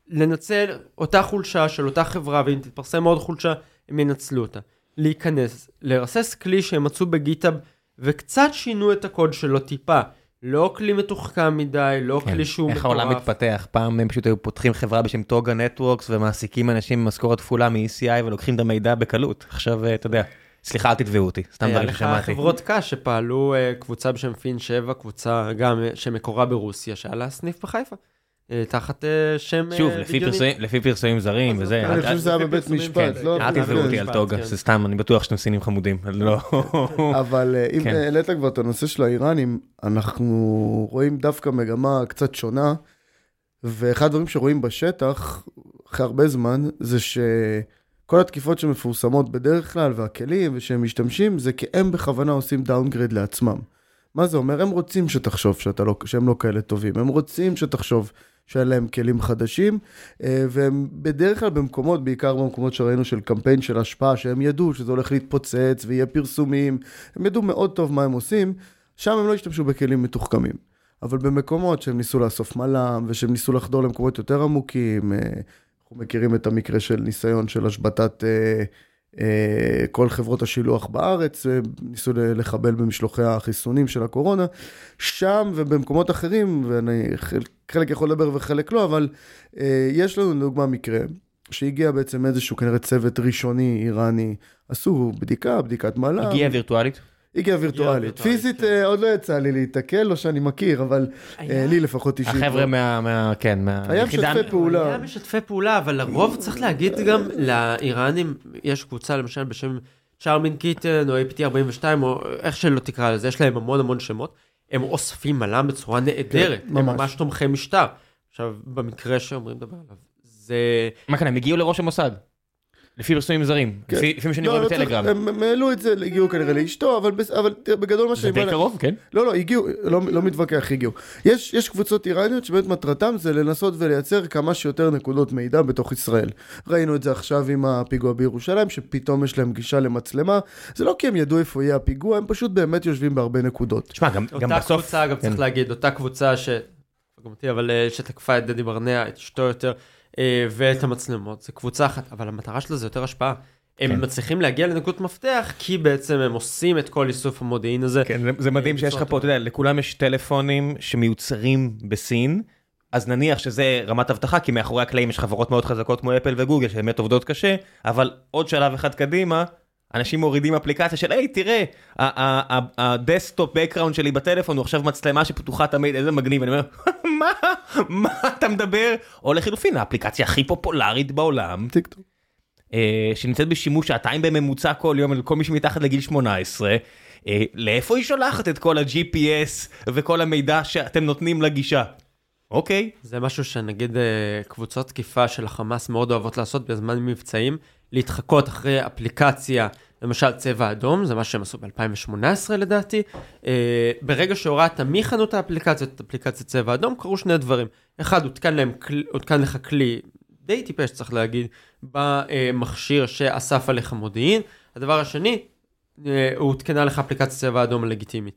ולנצל אותה חולשה של אותה חברה, ואם תתפרסם עוד חולשה, הם ינצלו אותה. להיכנס, לרסס כלי שהם מצאו בגיטאב, וקצת שינו את הקוד שלו טיפה. לא כלי מתוחכם מדי, לא כן. כלי שהוא איך מטורף. העולם מתפתח? פעם הם פשוט היו פותחים חברה בשם טוגה נטוורקס ומעסיקים אנשים במשכורת כפולה מ-ECI ולוקחים את המידע בקלות. עכשיו, אה, אתה יודע, סליחה, אל תתבעו אותי, סתם היה דברים לך ששמעתי. חברות קש שפעלו אה, קבוצה בשם פין 7, קבוצה גם אה, שמקורה ברוסיה, שהיה לה סניף בחיפה. אה, תחת אה, שם אה, שוב, לפי. פרסומים- זרים וזה, אני חושב שזה היה בבית משפט, כן. לא? אל תתבעו אותי על טוגה, כן. זה סתם, אני בטוח שאתם סינים חמודים, *laughs* לא... אבל אם כן. העלית כבר את הנושא של האיראנים, אנחנו רואים דווקא מגמה קצת שונה, ואחד הדברים שרואים בשטח, אחרי הרבה זמן, זה שכל התקיפות שמפורסמות בדרך כלל, והכלים ושהם משתמשים, זה כי הם בכוונה עושים downgrade לעצמם. מה זה אומר? הם רוצים שתחשוב שאתה לא, שהם לא כאלה טובים, הם רוצים שתחשוב שאין להם כלים חדשים, אה, והם בדרך כלל במקומות, בעיקר במקומות שראינו של קמפיין של השפעה, שהם ידעו שזה הולך להתפוצץ ויהיה פרסומים, הם ידעו מאוד טוב מה הם עושים, שם הם לא השתמשו בכלים מתוחכמים. אבל במקומות שהם ניסו לאסוף מל"ם, ושהם ניסו לחדור למקומות יותר עמוקים, אה, אנחנו מכירים את המקרה של ניסיון של השבתת אה, כל חברות השילוח בארץ, אה, ניסו לחבל במשלוחי החיסונים של הקורונה. שם ובמקומות אחרים, ואני חלק, יכול לדבר וחלק לא, אבל אה, יש לנו לדוגמה מקרה, שהגיע בעצם איזשהו כנראה צוות ראשוני איראני, עשו בדיקה, בדיקת מל"ם. הגיע וירטואלית? הגיע וירטואלית. וירטואלית, פיזית כן. אה, עוד לא יצא לי להיתקל, לא שאני מכיר, אבל אה, לי לפחות אישית. החבר'ה לא. מה... מה- כן, מה... היה משתפי פעולה. היה משתפי פעולה, אבל לרוב צריך להגיד גם לאיראנים, יש קבוצה למשל בשם צ'ארמין קיטן או APT 42 או איך שלא תקרא לזה, יש להם המון המון שמות. הם אוספים מל"ם בצורה נהדרת, כן, הם ממש. תומכי משטר. עכשיו, במקרה שאומרים לדבר עליו, זה... מה כאן, הם הגיעו לראש המוסד. לפי פרסומים זרים, כן. לפי מה שאני לא, רואה לא צריך- בטלגרם. הם הם העלו את זה, הגיעו כנראה לאשתו, אבל בס- אבל תראה, בגדול מה זה שאני... די בא- קרוב, כן? לא, לא, הגיעו, לא, לא מתווכח, הגיעו. יש, יש קבוצות איראניות שבאמת מטרתם זה לנסות ולייצר כמה שיותר נקודות מידע בתוך ישראל. ראינו את זה עכשיו עם הפיגוע בירושלים, שפתאום יש להם גישה למצלמה. זה לא כי הם ידעו איפה יהיה הפיגוע, הם פשוט באמת יושבים בהרבה נקודות. תשמע, גם גם אותה בסוף... קבוצה, גם כן. צריך להגיד, אותה קבוצה ש... אבל אה, שתקפה את דדי ברנע, את אשתו יותר, ואת המצלמות, זה קבוצה אחת, אבל המטרה שלה זה יותר השפעה. הם כן. מצליחים להגיע לנקודות מפתח, כי בעצם הם עושים את כל איסוף המודיעין הזה. כן, זה- זה מדהים אה, שיש לך פה, אתה יודע, לכולם יש טלפונים שמיוצרים בסין, אז נניח שזה רמת אבטחה, כי מאחורי הקלעים יש חברות מאוד חזקות כמו אפל וגוגל, שבאמת עובדות קשה, אבל עוד שלב אחד קדימה, אנשים מורידים אפליקציה של, היי, תראה, ה desktop background שלי בטלפון הוא עכשיו מצלמה שפתוחה תמיד, איזה מגניב, אני אומר, *laughs* מה? מה אתה מדבר? או לחילופין, האפליקציה הכי פופולרית בעולם, טיק טוק. אה, שנמצאת בשימוש שעתיים בממוצע כל יום לכל מי שמתחת לגיל 18, אה, לאיפה היא שולחת את כל ה-GPS וכל המידע שאתם נותנים לגישה? אוקיי, זה משהו שנגיד אה, קבוצות תקיפה של החמאס מאוד אוהבות לעשות בזמן מבצעים, להתחקות אחרי אפליקציה, למשל צבע אדום, זה מה שהם עשו ב-2018 לדעתי. אה, ברגע שהורדת מחנות האפליקציות את אפליקציית צבע אדום, קרו שני דברים. אחד, הותקן, להם, הותקן לך כלי די טיפש צריך להגיד, במכשיר שאסף עליך מודיעין. הדבר השני, אה, הותקנה לך אפליקציית צבע אדום הלגיטימית.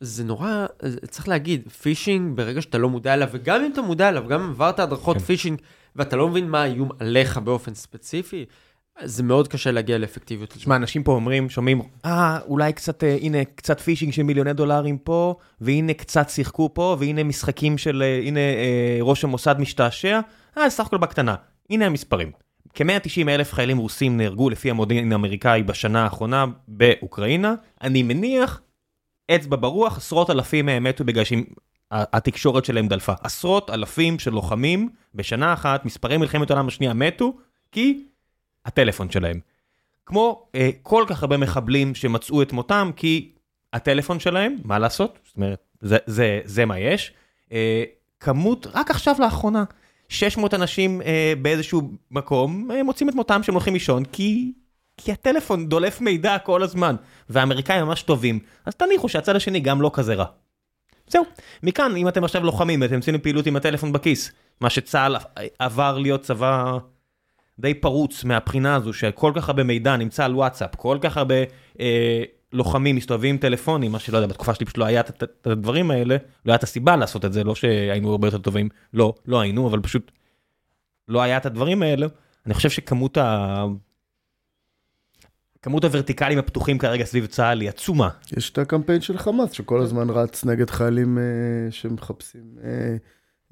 זה נורא, צריך להגיד, פישינג ברגע שאתה לא מודע אליו, וגם אם אתה מודע אליו, גם אם עברת הדרכות כן. פישינג, ואתה לא מבין מה האיום עליך באופן ספציפי, זה מאוד קשה להגיע לאפקטיביות. תשמע, אנשים פה אומרים, שומעים, אה, אולי קצת, אה, הנה, קצת פישינג של מיליוני דולרים פה, והנה קצת שיחקו פה, והנה משחקים של, אה, הנה אה, ראש המוסד משתעשע, אה, סך הכל בקטנה. הנה המספרים. כ-190 אלף חיילים רוסים נהרגו לפי המודיעין האמריקאי בשנה האחרונה באוקראינה. אני מניח, אצבע ברוח, עשרות אלפים מהם מתו בגלל שהתקשורת שלהם דלפה. עשרות אלפים של לוחמים בשנה אחת, מספרי מלחמת העולם השנייה מתו, כי הטלפון שלהם. כמו אה, כל כך הרבה מחבלים שמצאו את מותם, כי הטלפון שלהם, מה לעשות? זאת אומרת, זה, זה, זה מה יש. אה, כמות, רק עכשיו לאחרונה, 600 אנשים אה, באיזשהו מקום אה, מוצאים את מותם שהם הולכים לישון, כי, כי הטלפון דולף מידע כל הזמן, והאמריקאים ממש טובים, אז תניחו שהצד השני גם לא כזה רע. זהו, מכאן, אם אתם עכשיו לוחמים ואתם יוצאים לפעילות עם הטלפון בכיס, מה שצה"ל עבר להיות צבא די פרוץ מהבחינה הזו שכל כך הרבה מידע נמצא על וואטסאפ, כל כך הרבה אה, לוחמים מסתובבים עם טלפונים, מה שלא יודע, בתקופה שלי פשוט לא היה את- הדברים האלה, לא הייתה את הסיבה לעשות את זה, לא שהיינו הרבה יותר טובים, לא, לא היינו, אבל פשוט לא היה את הדברים האלה. אני חושב שכמות ה... כמות הוורטיקלים הפתוחים כרגע סביב צה"ל היא עצומה. יש את הקמפיין של חמאס, שכל הזמן רץ נגד חיילים אה, שמחפשים אה,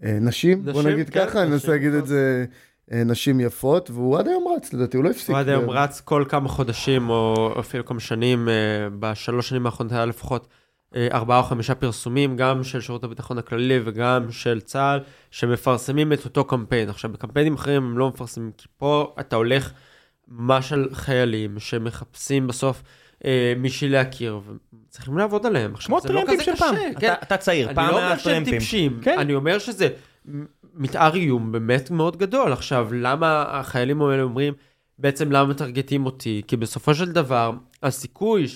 אה, נשים, בוא נשים, נגיד כן, ככה, אני אנסה נשים להגיד את יפות. זה, נשים יפות, והוא עד היום רץ, לדעתי, הוא לא הפסיק. הוא עד היום רץ כל כמה חודשים, או אפילו כמה שנים, אה, בשלוש שנים האחרונות היה לפחות אה, ארבעה או חמישה פרסומים, גם של שירות הביטחון הכללי וגם של צה"ל, שמפרסמים את אותו קמפיין. עכשיו, בקמפיינים אחרים הם לא מפרסמים, כי פה אתה הולך ממש על חיילים שמחפשים בסוף אה, מישהי להכיר, וצריכים לעבוד עליהם. עכשיו, כמו לא טרמפים כזה של קשה, פעם, כן? אתה- אתה צעיר, אני פעם לא היה אומר שהם טרמפים. טיפשים, כן. אני אומר שזה מתאר איום באמת מאוד גדול. עכשיו, למה החיילים האלה אומרים, בעצם למה מטרגטים אותי? כי בסופו של דבר, הסיכוי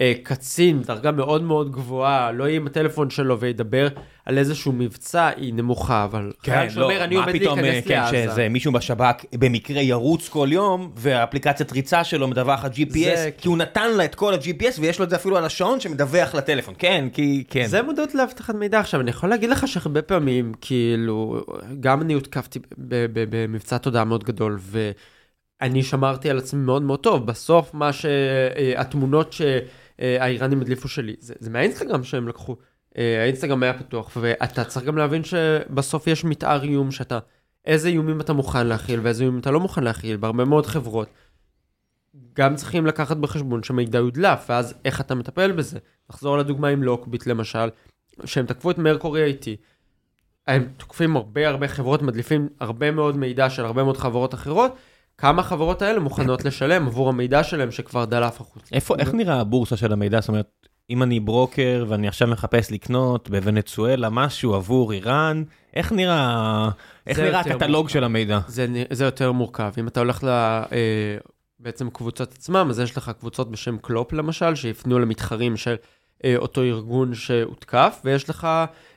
שקצין, דרגה מאוד מאוד גבוהה, לא יהיה עם הטלפון שלו וידבר על איזשהו מבצע, היא נמוכה, אבל חייל שאומר, אני כן, לא, מה עומד פתאום, להיכנס כן, לעזה. שזה מישהו בשב"כ במקרה ירוץ כל יום, והאפליקציית ריצה שלו מדווחת GPS, זה- כי הוא נתן לה את כל ה-GPS ויש לו את זה אפילו על השעון שמדווח לטלפון, כן, כי, כן. זה מודעות לאבטחת מידע. עכשיו, אני יכול להגיד לך שהרבה פעמים, כאילו, גם אני הותקפתי במבצע תודעה מאוד גדול, ואני שמרתי על עצמי מאוד מאוד טוב. בסוף, מה שהתמונות שהאיראנים הדליפו שלי, זה, זה מהאינסטגרם שהם לקחו. אה, האינסטגרם היה פתוח, ואתה צריך גם להבין שבסוף יש מתאר איום שאתה, איזה איומים אתה מוכן להכיל ואיזה איומים אתה לא מוכן להכיל, בהרבה מאוד חברות. גם צריכים לקחת בחשבון שמידע יודלף, ואז איך אתה מטפל בזה. נחזור לדוגמה עם לוקביט למשל, שהם תקפו את מרקורי IT. הם תוקפים הרבה הרבה חברות, מדליפים הרבה מאוד מידע של הרבה מאוד חברות אחרות. כמה החברות האלה מוכנות לשלם עבור המידע שלהם שכבר דלף החוצה. איפה, איך נראה הבורסה של המידע? זאת אומרת, אם אני ברוקר ואני עכשיו מחפש לקנות בוונצואלה משהו עבור איראן, איך נראה, איך נראה הקטלוג מורכב. של המידע? זה, זה יותר מורכב. אם אתה הולך ל... אה, בעצם קבוצות עצמם, אז יש לך קבוצות בשם קלופ למשל, שיפנו למתחרים של אה, אותו ארגון שהותקף, ויש לך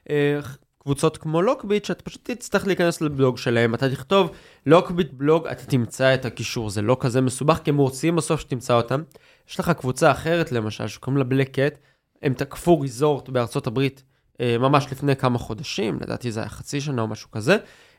אה, קבוצות כמו לוקביט, שאתה פשוט תצטרך להיכנס לבלוג שלהם, אתה תכתוב לוקביט בלוג, אתה תמצא את הקישור, זה לא כזה מסובך, כי הם רוצים בסוף שתמצא אותם. יש לך קבוצה אחרת למשל, שקוראים לה בלק קט, הם תקפו ריזורט בארצות הברית אה, ממש לפני כמה חודשים, לדעתי זה היה חצי שנה או משהו כזה,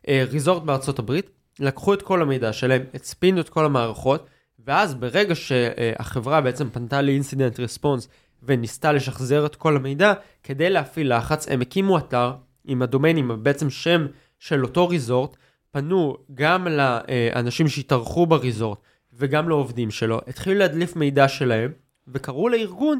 אה, ריזורט בארצות הברית, לקחו את כל המידע שלהם, הצפינו את כל המערכות, ואז ברגע שהחברה בעצם פנתה לאינסידנט רספונס וניסתה לשחזר את כל המידע, כדי להפעיל לחץ, הם הקימו אתר עם הדומיינים, בעצם שם של אותו ריזורט, פנו גם לאנשים שהתארחו בריזורט וגם לעובדים שלו, התחילו להדליף מידע שלהם, וקראו לארגון,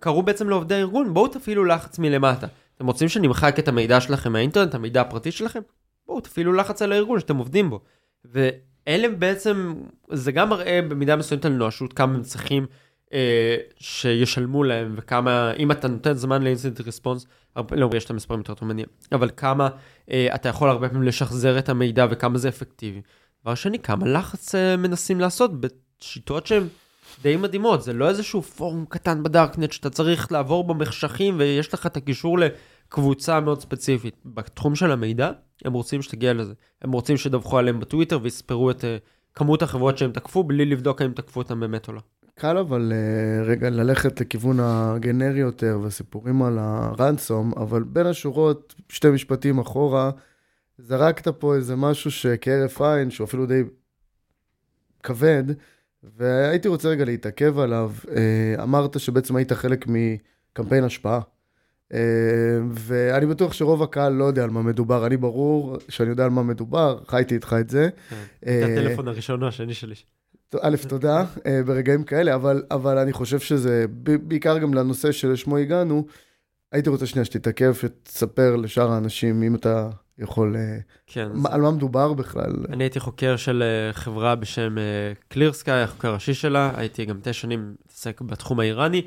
קראו בעצם לעובדי הארגון, בואו תפעילו לחץ מלמטה. אתם רוצים שנמחק את המידע שלכם מהאינטרנט, המידע הפרטי שלכם? בואו תפעילו לחץ על הארגון שאתם עובדים בו. ואלה בעצם, זה גם מראה במידה מסוימת על נואשות כמה הם צריכים שישלמו להם, וכמה, אם אתה נותן זמן לאינסטנט ריספונס, לא, יש את המספרים יותר טוב ממני, אבל כמה אה, אתה יכול הרבה פעמים לשחזר את המידע וכמה זה אפקטיבי. דבר שני, כמה לחץ אה, מנסים לעשות בשיטות שהן די מדהימות, זה לא איזשהו פורום קטן בדארקנט שאתה צריך לעבור במחשכים ויש לך את הקישור לקבוצה מאוד ספציפית. בתחום של המידע, הם רוצים שתגיע לזה. הם רוצים שדווחו עליהם בטוויטר ויספרו את uh, כמות החברות שהם תקפו, בלי לבדוק האם תקפו אותם באמת או לא. קל אבל uh, רגע ללכת לכיוון הגנרי יותר וסיפורים על הרנסום, אבל בין השורות, שתי משפטים אחורה, זרקת פה איזה משהו שכהרף עין, שהוא אפילו די כבד, והייתי רוצה רגע להתעכב עליו. Uh, אמרת שבעצם היית חלק מקמפיין השפעה. Uh, ואני בטוח שרוב הקהל לא יודע על מה מדובר, אני ברור שאני יודע על מה מדובר, חייתי איתך את זה. זה אה, הטלפון הראשון או השני שלי. א', תודה, אה, ברגעים כאלה, אבל, אבל אני חושב שזה, בעיקר גם לנושא שלשמו הגענו, הייתי רוצה שנייה שתתעכב, שתספר לשאר האנשים, אם אתה יכול, אה, כן. מה- על מה מדובר בכלל. אני הייתי חוקר של אה, חברה בשם קליר סקאי, החוקר הראשי שלה, הייתי גם תשע שנים מתעסק בתחום האיראני.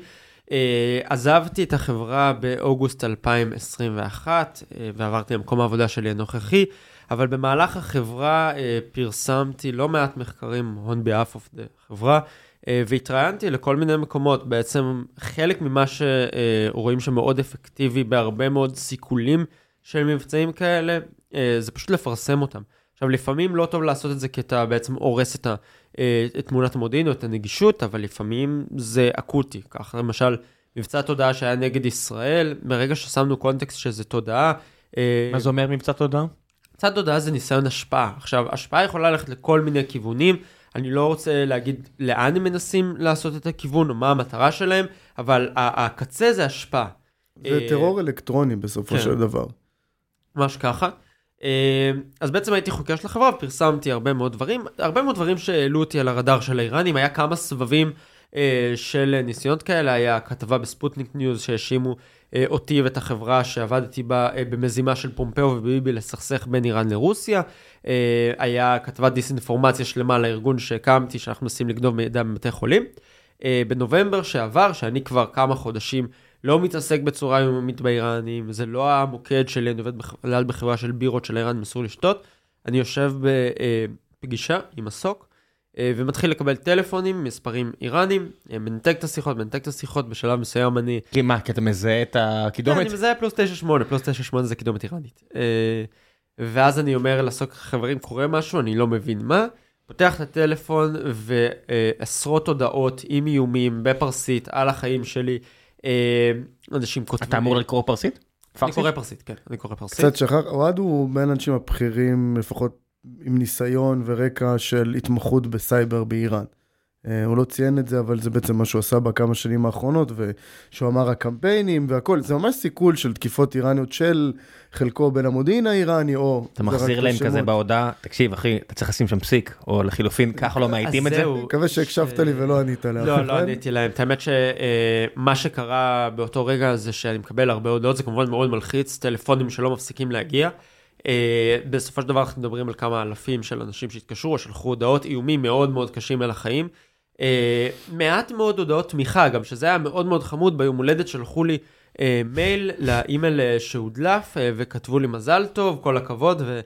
עזבתי את החברה באוגוסט 2021 אה, ועברתי למקום העבודה שלי הנוכחי, אבל במהלך החברה אה, פרסמתי לא מעט מחקרים on behalf of the חברה, אה, והתראיינתי לכל מיני מקומות. בעצם חלק ממה שרואים שמאוד אפקטיבי בהרבה מאוד סיכולים של מבצעים כאלה, אה, זה פשוט לפרסם אותם. עכשיו, לפעמים לא טוב לעשות את זה כי אתה בעצם הורס את, אה, תמונת המודיעין או את הנגישות, אבל לפעמים זה אקוטי. ככה למשל, מבצע תודעה שהיה נגד ישראל, ברגע ששמנו קונטקסט שזה תודעה, אה, מה זה אומר מבצע תודעה? מבצע תודעה זה ניסיון השפעה. עכשיו, השפעה יכולה ללכת לכל מיני כיוונים. אני לא רוצה להגיד לאן הם מנסים לעשות את הכיוון או מה המטרה שלהם, אבל הקצה זה השפעה. זה אה, טרור אלקטרוני בסופו כן. של דבר. ממש ככה. אה, אז בעצם הייתי חוקר של החברה ופרסמתי הרבה מאוד דברים, הרבה מאוד דברים שהעלו אותי על הרדאר של האיראנים, היה כמה סבבים אה, של ניסיונות כאלה, היה כתבה ב Sputnik News שהאשימו אותי ואת החברה שעבדתי בה אה, במזימה של פומפאו וביבי לסכסך בין איראן לרוסיה, אה, היה כתבת דיסאינפורמציה שלמה לארגון שהקמתי, שאנחנו מנסים לגנוב מידע מבתי חולים. אה, בנובמבר שעבר, שאני כבר כמה חודשים לא מתעסק בצורה יומית באיראנים, זה לא המוקד שלי, אני עובד בכלל בחברה של בירות שלאיראנים, אסור לשתות. אני יושב בפגישה עם הסוק, אה, ומתחיל לקבל טלפונים, מספרים איראנים, אה, מנתק את השיחות, מנתק את השיחות, בשלב מסוים אני... כי מה, כי אתה מזהה את כן, הקידומת? אני מזהה פלוס 98, פלוס 98 זה קידומת איראנית. אה, ואז אני אומר לסוק, חברים, קורה משהו, אני לא מבין מה. פותח את הטלפון ועשרות הודעות עם איומים בפרסית על החיים שלי. אה, אנשים כותבים... אתה אמור לקרוא פרסית? אני? קורא פרסית, כן, אני קורא פרסית. קצת שכח, אוהד הוא בין האנשים הבכירים, לפחות עם ניסיון ורקע של התמחות בסייבר באיראן. אה, הוא לא ציין את זה, אבל זה בעצם מה שהוא עשה בכמה שנים האחרונות, ושהוא אמר הקמפיינים והכל, זה ממש סיכול של תקיפות איראניות של חלקו בין המודיעין האיראני, או... אתה מחזיר להם. כזה בהודעה, תקשיב אחי, אתה צריך לשים שם פסיק, או לחילופין, ככה לא מאייתים את זה? זהו. מקווה שהקשבת לי ולא ענית לאף לא. לא עניתי להם. את האמת שמה שקרה באותו רגע זה שאני מקבל הרבה הודעות, זה כמובן מאוד מלחיץ, טלפונים שלא מפסיקים להגיע. אה, בסופו של דבר אנחנו מדברים על כמה אלפים של אנשים שהתקשרו או שלחו הודעות, איומים מאוד מאוד קשים על החיים. אה, מעט מאוד הודעות תמיכה, גם שזה היה מאוד מאוד חמוד, ביום הולדת שלחו לי אה, מייל לאימייל שהודלף, אה, וכתבו לי מזל טוב, כל הכבוד, וזה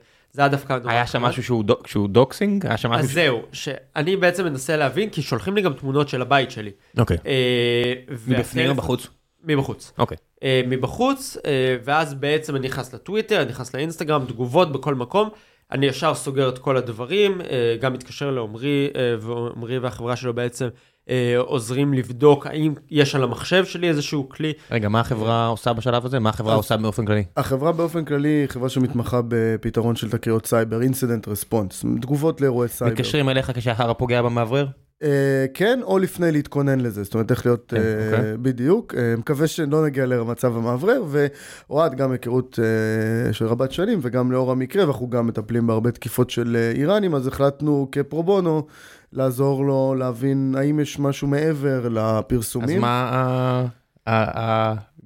היה דווקא היה שם נחמד. משהו שהוא דוק- שהוא doxxing? היה שם משהו... אז ש- זהו, שאני בעצם מנסה להבין, כי שולחים לי גם תמונות של הבית שלי. אוקיי. אה, מבפנים או בחוץ? מבחוץ. אוקיי. אה, מבחוץ, אה, ואז בעצם אני נכנס לטוויטר, אני נכנס לאינסטגרם, תגובות בכל מקום. אני ישר סוגר את כל הדברים, אה, גם מתקשר לעומרי, אה, ועומרי והחברה שלו בעצם אה, עוזרים לבדוק האם יש על המחשב שלי איזשהו כלי. רגע, מה החברה עושה בשלב הזה? מה החברה אז- עושה באופן כללי? החברה באופן כללי היא חברה שמתמחה בפתרון של תקריות סייבר, incident response, תגובות לאירועי סייבר. מתקשרים אליך כשהחרא פוגע במאוורר? אה, כן, או לפני להתכונן לזה, זאת אומרת, איך להיות כן, אה, אוקיי. בדיוק. אה, מקווה שלא נגיע למצב המאוורר, ואוהד גם היכרות של רבת שנים, וגם לאור המקרה, ואנחנו גם מטפלים בהרבה תקיפות של איראנים, אז החלטנו כפרו בונו לעזור לו להבין האם יש משהו מעבר אז לפרסומים. מה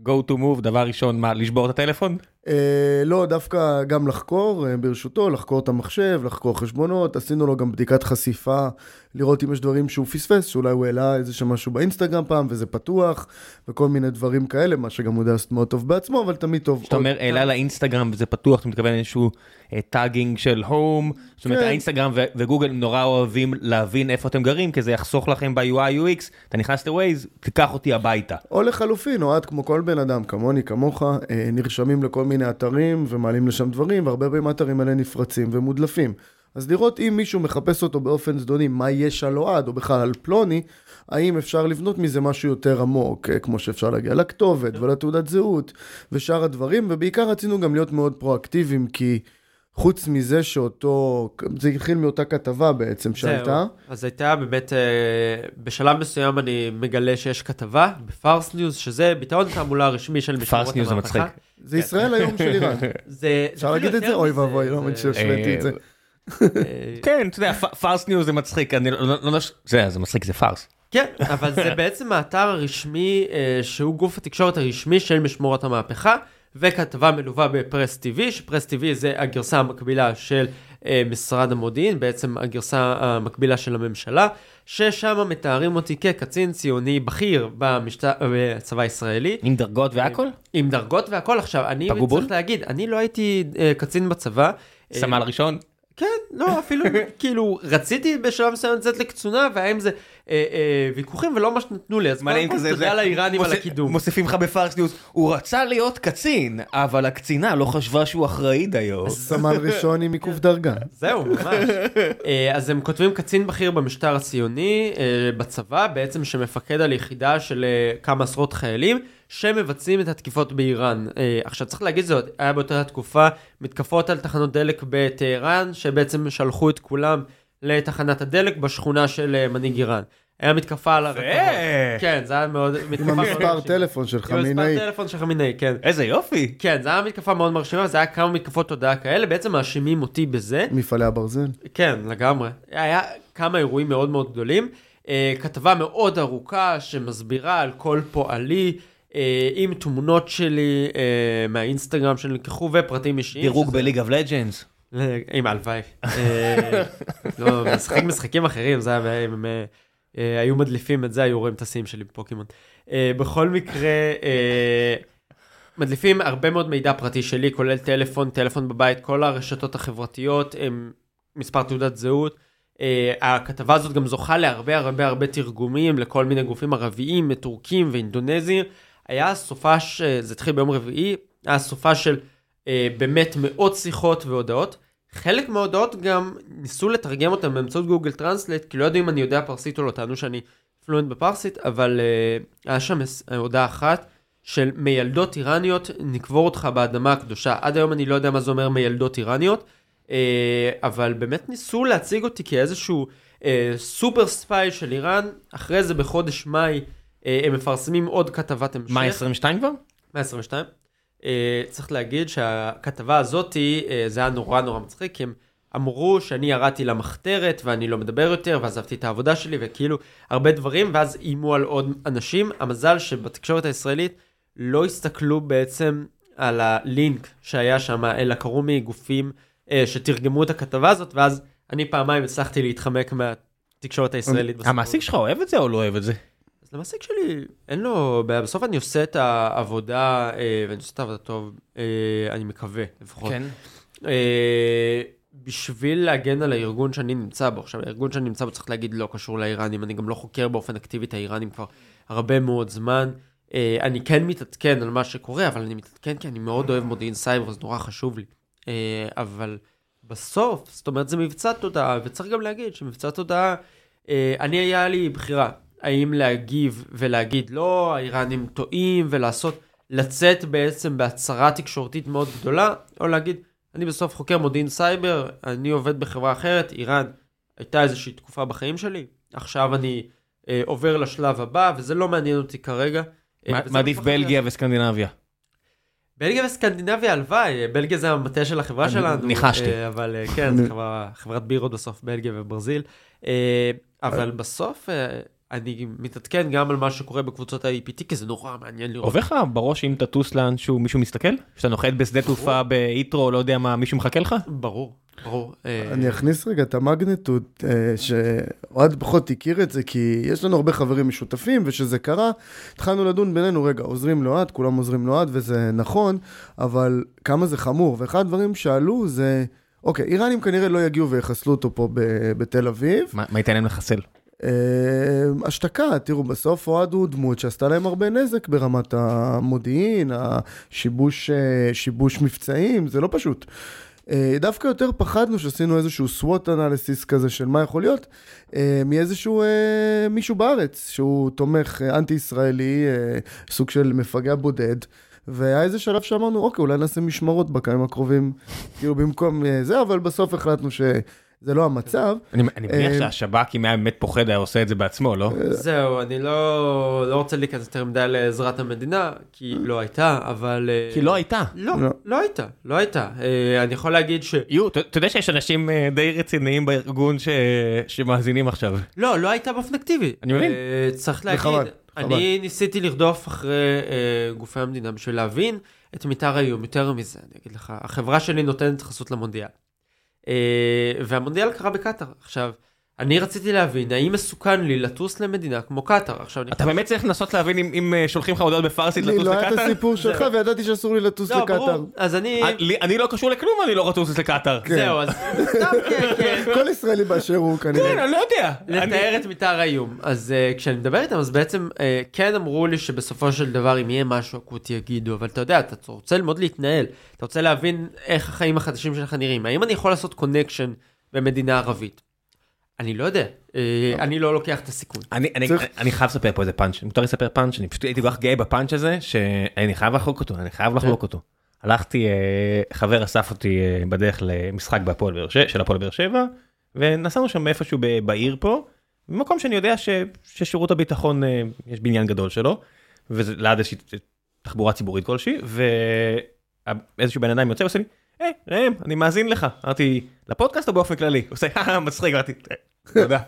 ה-go to move, דבר ראשון, מה, לשבור את הטלפון? אה, לא, דווקא גם לחקור, אה, ברשותו, לחקור את המחשב, לחקור חשבונות, עשינו לו גם בדיקת חשיפה, לראות אם יש דברים שהוא פספס, שאולי הוא העלה איזה שם משהו באינסטגרם פעם, וזה פתוח, וכל מיני דברים כאלה, מה שגם הוא יודע לעשות מאוד טוב בעצמו, אבל תמיד טוב. כשאתה אומר העלה לאינסטגרם וזה פתוח, אתה מתכוון איזשהו טאגינג של הום, זאת אומרת כן. האינסטגרם וגוגל נורא אוהבים להבין איפה אתם גרים, כי זה יחסוך לכם ב-UI UX, אתה נכנס ל-Waze, תיקח אותי הביתה. או לחלופין, או את כמו כל בן אדם, כמוני, כמוך, אה, נרשמים לכל מיני אתרים ומעלים לשם דברים, והרבה פעמים האתרים האלה נפרצים ומודלפים. אז לראות אם מישהו מחפש אותו באופן זדוני, מה יש על אוהד, או בכלל על פלוני, האם אפשר לבנות מזה משהו יותר עמוק, אה, כמו שאפשר להגיע לכתובת ולתעודת זהות ושאר הדברים, ובעיקר רצינו גם להיות מאוד פרואקטיביים, כי חוץ מזה שאותו, זה התחיל מאותה כתבה בעצם שהייתה. אז הייתה באמת, אה, בשלב מסוים אני מגלה שיש כתבה ב Fars News, שזה ביטאון תעמולה הרשמי של משמרות Fars News זה המהפכה. מצחיק. זה ישראל היום של איראן. *laughs* זה, אפשר להגיד את זה? אוי ואבוי, לא האמת שהשוויתי את זה. אה, כן, אתה יודע, Fars News זה מצחיק, אני לא לא- לא... זה זה מצחיק, זה פארס. כן, אבל זה בעצם האתר הרשמי, אה, שהוא גוף התקשורת הרשמי של משמרות המהפכה, וכתבה מלווה ב Press TV, ש Press TV זה הגרסה המקבילה של אה, משרד המודיעין, בעצם הגרסה המקבילה של הממשלה, ששם מתארים אותי כקצין ציוני בכיר במשט- בצבא הישראלי, עם דרגות והכל? עם דרגות והכל. עכשיו, אני פגעו בול? צריך להגיד, אני לא הייתי אה, קצין בצבא. אה, סמל ראשון? כן, לא, אפילו, *laughs* כאילו, רציתי בשלב מסוים לצאת לקצונה, והיה עם זה אה, אה, ויכוחים ולא ממש נתנו לי, אז קודם כל תודה לאיראנים על הקידום. מוסיפים לך ב Fars News, הוא רצה להיות קצין, אבל הקצונה לא חשבה שהוא אחראי דיו. סמל ראשון עם עיכוב דרגה. *laughs* זהו, ממש. אה, אז הם כותבים קצין בכיר במשטר הציוני, אה, בצבא, בעצם שמפקד על יחידה של אה, כמה עשרות חיילים, שמבצעים את התקיפות באיראן. אה, עכשיו צריך להגיד זאת, היה באותה תקופה מתקפות על תחנות דלק בטהרן, שבעצם שלחו את כולם לתחנת הדלק בשכונה של אה, מנהיג איראן. היה מתקפה על הרכבות. כן, זה היה מאוד... עם המספר. טלפון של עם המספר חמינאי. טלפון של חמינאי, כן. איזה יופי. כן, זה היה מתקפה מאוד מרשימה, וזה היה כמה מתקפות תודעה כאלה, בעצם מאשימים אותי בזה. מפעלי הברזל. כן, לגמרי. היה כמה אירועים מאוד מאוד גדולים. אה, כתבה מאוד ארוכה שמסבירה על כל פועלי, אה, עם תמונות שלי מהאינסטגרם שנלקחו ופרטים אישיים. דירוג בליג אוף לג'אנס. אה, עם הלוואי. אה, לא, משחק משחקים אחרים, זה היה, הם אה, אה, היו מדליפים את זה, היו רואים את השיאים שלי בפוקימון. בכל מקרה, מדליפים הרבה מאוד מידע פרטי שלי, כולל טלפון, טלפון בבית, כל הרשתות החברתיות, מספר תעודת זהות. Uh, הכתבה הזאת גם זוכה להרבה הרבה הרבה תרגומים לכל מיני גופים ערביים, טורקים ואינדונזיים. היה סופה, ש... זה התחיל ביום רביעי, היה סופה של באמת מאות שיחות והודעות. חלק מההודעות גם ניסו לתרגם אותם באמצעות Google Translate, כי לא יודעים אם אני יודע פרסית או לא, טענו שאני fluent בפרסית, אבל uh, היה שם הודעה אחת של מיילדות איראניות, נקבור אותך באדמה הקדושה. עד היום אני לא יודע מה זה אומר מיילדות איראניות, אה, אבל באמת ניסו להציג אותי כאיזשהו אה, סופר ספיי של איראן. אחרי זה בחודש מאי אה, הם מפרסמים עוד כתבת המשך. מה, 22 כבר? 122. אה, צריך להגיד שהכתבה הזאתי, אה, זה היה נורא נורא מצחיק, כי הם אמרו שאני ירדתי למחתרת ואני לא מדבר יותר, ועזבתי את העבודה שלי, וכאילו הרבה דברים, ואז איימו על עוד אנשים. המזל שבתקשורת הישראלית לא הסתכלו בעצם על הלינק שהיה שם, אלא קראו מגופים אה, שתרגמו את הכתבה הזאת, ואז אני פעמיים הצלחתי להתחמק מהתקשורת הישראלית. המעסיק שלך אוהב את זה או לא אוהב את זה? אז למעסיק שלי, אין לו בעיה, בסוף אני עושה את העבודה, אה, ואני עושה את העבודה טוב, אה, אני מקווה, לפחות. כן. אה, בשביל להגן על הארגון שאני נמצא בו. עכשיו, הארגון שאני נמצא בו, צריך להגיד, לא קשור לאיראנים, אני גם לא חוקר באופן אקטיבי את האיראנים כבר הרבה מאוד זמן. אה, אני כן מתעדכן על מה שקורה, אבל אני מתעדכן כי אני מאוד אוהב מודיעין סייבר, זה נורא חשוב לי. אה, אבל בסוף, זאת אומרת, זה מבצע תודעה, וצריך גם להגיד שמבצע תודעה, אה, אני היה לי בחירה, האם להגיב ולהגיד, לא, האיראנים טועים, ולעשות, לצאת בעצם בהצהרה תקשורתית מאוד גדולה, או להגיד, אני בסוף חוקר מודיעין סייבר, אני עובד בחברה אחרת, איראן הייתה איזושהי תקופה בחיים שלי, עכשיו אני אה, עובר לשלב הבא, וזה לא מעניין אותי כרגע. אה, מה- מעדיף לפחות- בלגיה וסקנדינביה. בלגיה וסקנדינביה, הלוואי, בלגיה זה המטה של החברה אני שלנו. ניחשתי. אה, אבל אה, כן, זו חברת בירות בסוף, בלגיה וברזיל. אה, אבל בסוף אה, אני מתעדכן גם על מה שקורה בקבוצות ה-EPT, כי זה נורא מעניין לראות. עובר לך בראש אם תטוס לאנשהו מישהו מסתכל? שאתה נוחת בשדה תעופה בהיטרו, לא יודע מה, מישהו מחכה לך? ברור, ברור. אה, אני אכניס רגע את המגנטוד, אה, שאוהד פחות הכיר את זה, כי יש לנו הרבה חברים משותפים, וכשזה קרה, התחלנו לדון בינינו, רגע, עוזרים לאוהד, כולם עוזרים לאוהד, וזה נכון, אבל כמה זה חמור. ואחד הדברים שעלו זה, אוקיי, איראנים כנראה לא יגיעו ויחסלו אותו פה בתל אביב. מה מה ייתן להם לחסל? אה, השתקה, תראו, בסוף אוהד הוא דמות שעשתה להם הרבה נזק ברמת המודיעין, השיבוש אה, שיבוש מבצעים, זה לא פשוט. אה, דווקא יותר פחדנו שעשינו איזשהו SWOT אנליסיס כזה של מה יכול להיות, אה, מאיזשהו מישהו בארץ שהוא תומך אנטי-ישראלי, סוג של מפגע בודד. והיה איזה שלב שאמרנו, אוקיי, אולי נעשה משמרות בכמה הקרובים, *laughs* כאילו במקום זה, אבל בסוף החלטנו שזה לא המצב. אני אני מניח אה, שהשב"כ, אם היה באמת פוחד, היה עושה את זה בעצמו, לא? זהו, אני לא לא רוצה להיכנס יותר מדי לעזרת המדינה, כי לא הייתה, אבל... אה, כי לא הייתה. לא, לא. לא הייתה, לא הייתה. אה, אני יכול להגיד ש... יו, אתה יודע שיש אנשים אה, די רציניים בארגון ש- שמאזינים עכשיו. לא, לא הייתה באופן אקטיבי. אני מבין. אה, צריך להגיד, אני ניסיתי לרדוף אחרי אה, גופי המדינה בשביל להבין את מתאר האיום, יותר מזה, אני אגיד לך. החברה שלי נותנת חסות למונדיאל. אה, והמונדיאל קרה בקטאר. עכשיו, אני רציתי להבין האם מסוכן לי לטוס למדינה כמו קטאר. עכשיו, אני... אתה באמת צריך לנסות להבין אם- אם אה, שולחים לך הודעות בפרסית לי לטוס לא היה את לקטאר? הסיפור שלך, וידעתי שאסור לי לטוס לא, לקטאר. אז אני... אה, לי- אני לא קשור לכלום, אני לא רוצה לטוס לקטאר. כן. זהו, אז *laughs* סתם כן, כן. כל ישראלי באשר הוא כן, כנראה. אני לא יודע. לתאר את מתאר האיום. אז uh, כשאני מדבר איתם, אז בעצם כן אמרו לי שבסופו של דבר, אם יהיה משהו אקוטי יגידו, אבל אתה יודע, אתה רוצה ללמוד להתנהל, אתה רוצה להבין איך החיים החדשים שלך נראים. האם אני יכול לעשות connection במדינה ערבית? אני לא יודע, uh, אני לא לוקח את הסיכון. אני, אני, צריך- אני חייב לספר פה איזה פאנץ', מותר לי לספר פאנץ', אני פשוט הייתי כל כך גאה בפאנץ' הזה, שאני חייב לחלוק אותו, אני חייב לחלוק אותו. הלכתי, אה, חבר אסף אותי אה, בדרך למשחק של הפועל באר שבע, ונסענו שם איפשהו בעיר פה, במקום שאני יודע ש, ששירות הביטחון, אה, יש בניין גדול שלו, וזה ליד איזושהי תחבורה ציבורית כלשהי, ואיזשהו בן אדם יוצא ועושה לי, היי, ראם, אני מאזין לך. אמרתי, לפודקאסט או באופן כללי? הוא עושה, "אה, מצחיק, אמרתי, "אה, תודה.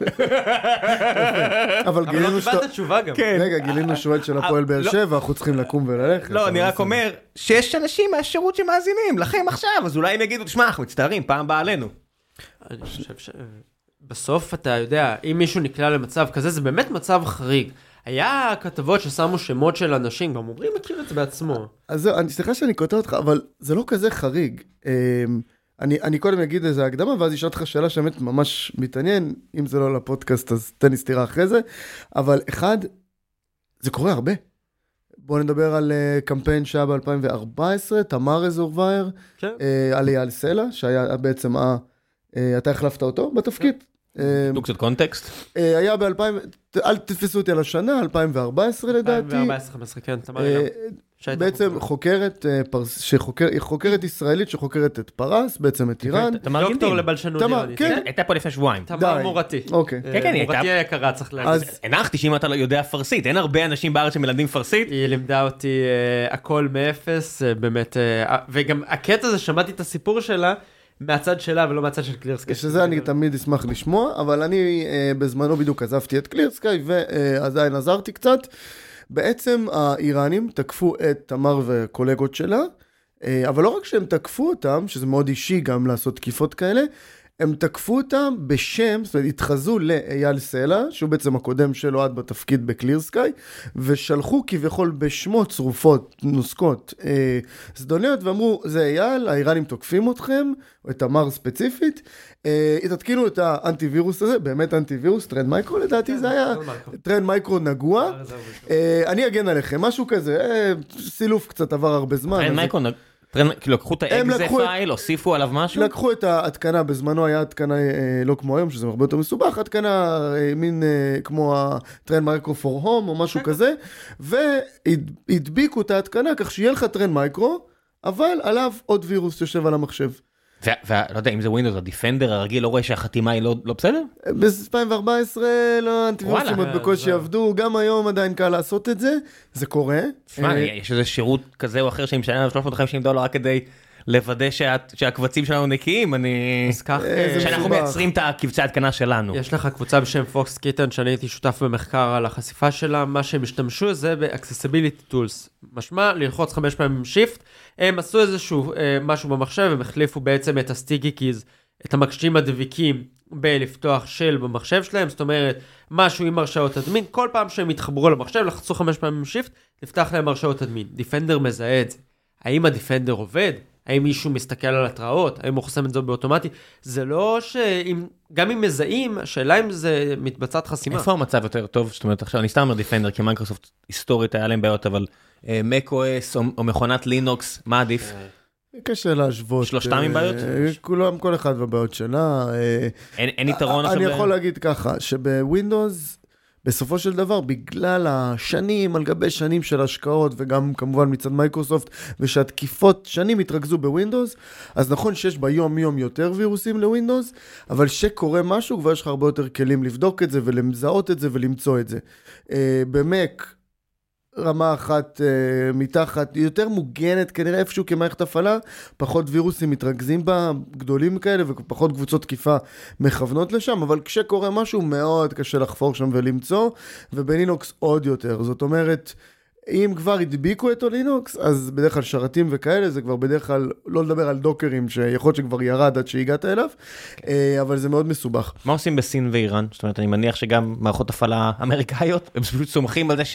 אבל אבל לא גילינו שאתה... קיבלת תשובה גם. כן. רגע, גילינו שועד של הפועל באר לא. שבע, אנחנו צריכים לקום וללכת. לא, אבל אני רק. אומר שיש אנשים מהשירות שמאזינים לכם עכשיו, אז אולי הם יגידו, תשמע, אנחנו מצטערים, פעם באה עלינו. אני חושב שבסוף אתה יודע, אם מישהו נקלע למצב כזה, זה באמת מצב חריג. היה כתבות ששמו שמות של אנשים, גם עמרי מכיר את זה בעצמו. אז זהו, אני- סליחה שאני קוטע אותך, אבל זה לא כזה חריג. אמ, אני, אני קודם אגיד איזה הקדמה, ואז אשאל אותך שאלה שבאמת ממש מתעניין, אם זה לא לפודקאסט אז תן לי סטירה אחרי זה, אבל אחד, זה קורה הרבה. בואו נדבר על uh, קמפיין שהיה ב-2014, תמר אזורווייר, כן. uh, על אייל סלע, שהיה בעצם, uh, אתה החלפת אותו בתפקיד. כן. אה, תנו קצת קונטקסט. אה, היה ב-2000, אל תתפסו אותי על השנה, 2014 לדעתי. 2014-2015, כן, תמר אה, בעצם חוקרת. חוקרת, ישראלית שחוקרת את פרס, בעצם את איראן. תמר דוקטור גינדין. לבלשנות תמר, איראנית. כן. הייתה פה לפני שבועיים. תמר. מורתי. אוקיי. כן, כן, היא הייתה- מורתי היקרה, צריך להגיד. אז הנחתי שאם אתה לא יודע פרסית, אין הרבה אנשים בארץ שמלמדים פרסית. היא לימדה אותי הכל מאפס, באמת, וגם הקטע הזה, שמעתי את הסיפור שלה מהצד שלה ולא מהצד של קלירסקי. שזה אני תמיד אשמח לשמוע, אבל אני אה, בזמנו בדיוק עזבתי את קלירסקאי ועדיין עזרתי קצת. בעצם האיראנים תקפו את תמר וקולגות שלה, אה, אבל לא רק שהם תקפו אותם, שזה מאוד אישי גם לעשות תקיפות כאלה, הם תקפו אותם בשם, זאת אומרת, התחזו לאייל סלע, שהוא בעצם הקודם של אוהד בתפקיד ב ClearSky, ושלחו כביכול בשמו צרופות, נוזקות, אה, זדוניות, ואמרו, זה אייל, האיראנים תוקפים אתכם, או את תמר ספציפית, אה, תתקינו את האנטיווירוס הזה, באמת אנטיווירוס, Trend Micro לדעתי זה היה, Trend Micro. נגוע, אה, אני אגן עליכם, משהו כזה, אה, סילוף קצת עבר הרבה זמן. Trend Micro, כאילו לקחו את הם ה exe file, הוסיפו עליו משהו? לקחו את ההתקנה, בזמנו היה התקנה אה, לא כמו היום, שזה הרבה יותר מסובך, התקנה אה, מין אה, כמו ה Trend Micro for Home או משהו *laughs* כזה, והדביקו את ההתקנה כך שיהיה לך Trend Micro, אבל עליו עוד וירוס יושב על המחשב. ולא יודע אם זה Windows, ה Defender הרגיל לא רואה שהחתימה היא לא לא בסדר? ב-2014 לא אנטיווירוסים וואלה, עוד בקושי זהו. עבדו, גם היום עדיין קל לעשות את זה, זה קורה. תשמע, אה, יש איזה שירות כזה או אחר שאני משלם עליו 350 דולר רק כדי לוודא שה- שהקבצים שלנו נקיים, אני... אז כך, אה, זה שאנחנו. מייצרים את הקבצי ההתקנה שלנו. יש לך קבוצה בשם Fox Kitten שאני הייתי שותף במחקר על החשיפה שלה, מה שהם השתמשו זה ב-accessibility tools. משמע, ללחוץ חמש פעמים shift, הם עשו איזשהו אה, משהו במחשב, הם החליפו בעצם את ה sticky keys, את המקשים הדביקים בלפתוח של במחשב שלהם, זאת אומרת, משהו עם הרשאות admin, כל פעם שהם התחברו למחשב, לחצו חמש פעמים shift, נפתח להם הרשאות admin. Defender מזהה את זה. האם ה Defender עובד? האם מישהו מסתכל על התראות? האם הוא חוסם את זה באוטומטי? זה לא שאם, גם אם מזהים, השאלה אם זה מתבצעת חסימה. איפה המצב יותר טוב? זאת אומרת, עכשיו אני סתם אומר Defender, כי מייקרוסופט היסטורית היה להם בעיות, אבל macOS או מכונת לינוקס, מה עדיף? קשה להשוות. שלושתם עם אה, בעיות? כולם, כל אחד והבעיות שלה. אה, אין אין יתרון עכשיו? אני יכול להגיד ככה, שב Windows, בסופו של דבר, בגלל השנים על גבי שנים של השקעות, וגם כמובן מצד מייקרוסופט, ושהתקיפות שנים התרכזו ב Windows, אז נכון שיש ביום-יום יותר וירוסים ל Windows, אבל כשקורה משהו, כבר יש לך הרבה יותר כלים לבדוק את זה, ולזהות את זה, ולמצוא את זה. אה, ב Mac, רמה אחת אה, מתחת, היא יותר מוגנת כנראה איפשהו כמערכת הפעלה, פחות וירוסים מתרכזים בה, גדולים כאלה, ופחות קבוצות תקיפה מכוונות לשם, אבל כשקורה משהו מאוד קשה לחפור שם ולמצוא, ובלינוקס עוד יותר. זאת אומרת, אם כבר הדביקו את הלינוקס, אז בדרך כלל שרתים וכאלה, זה כבר בדרך כלל, לא לדבר על דוקרים, שיכול להיות שכבר ירד עד שהגעת אליו, אה, אבל זה מאוד מסובך. מה עושים בסין ואיראן? זאת אומרת, אני מניח שגם מערכות הפעלה אמריקאיות, הם פשוט סומכים על זה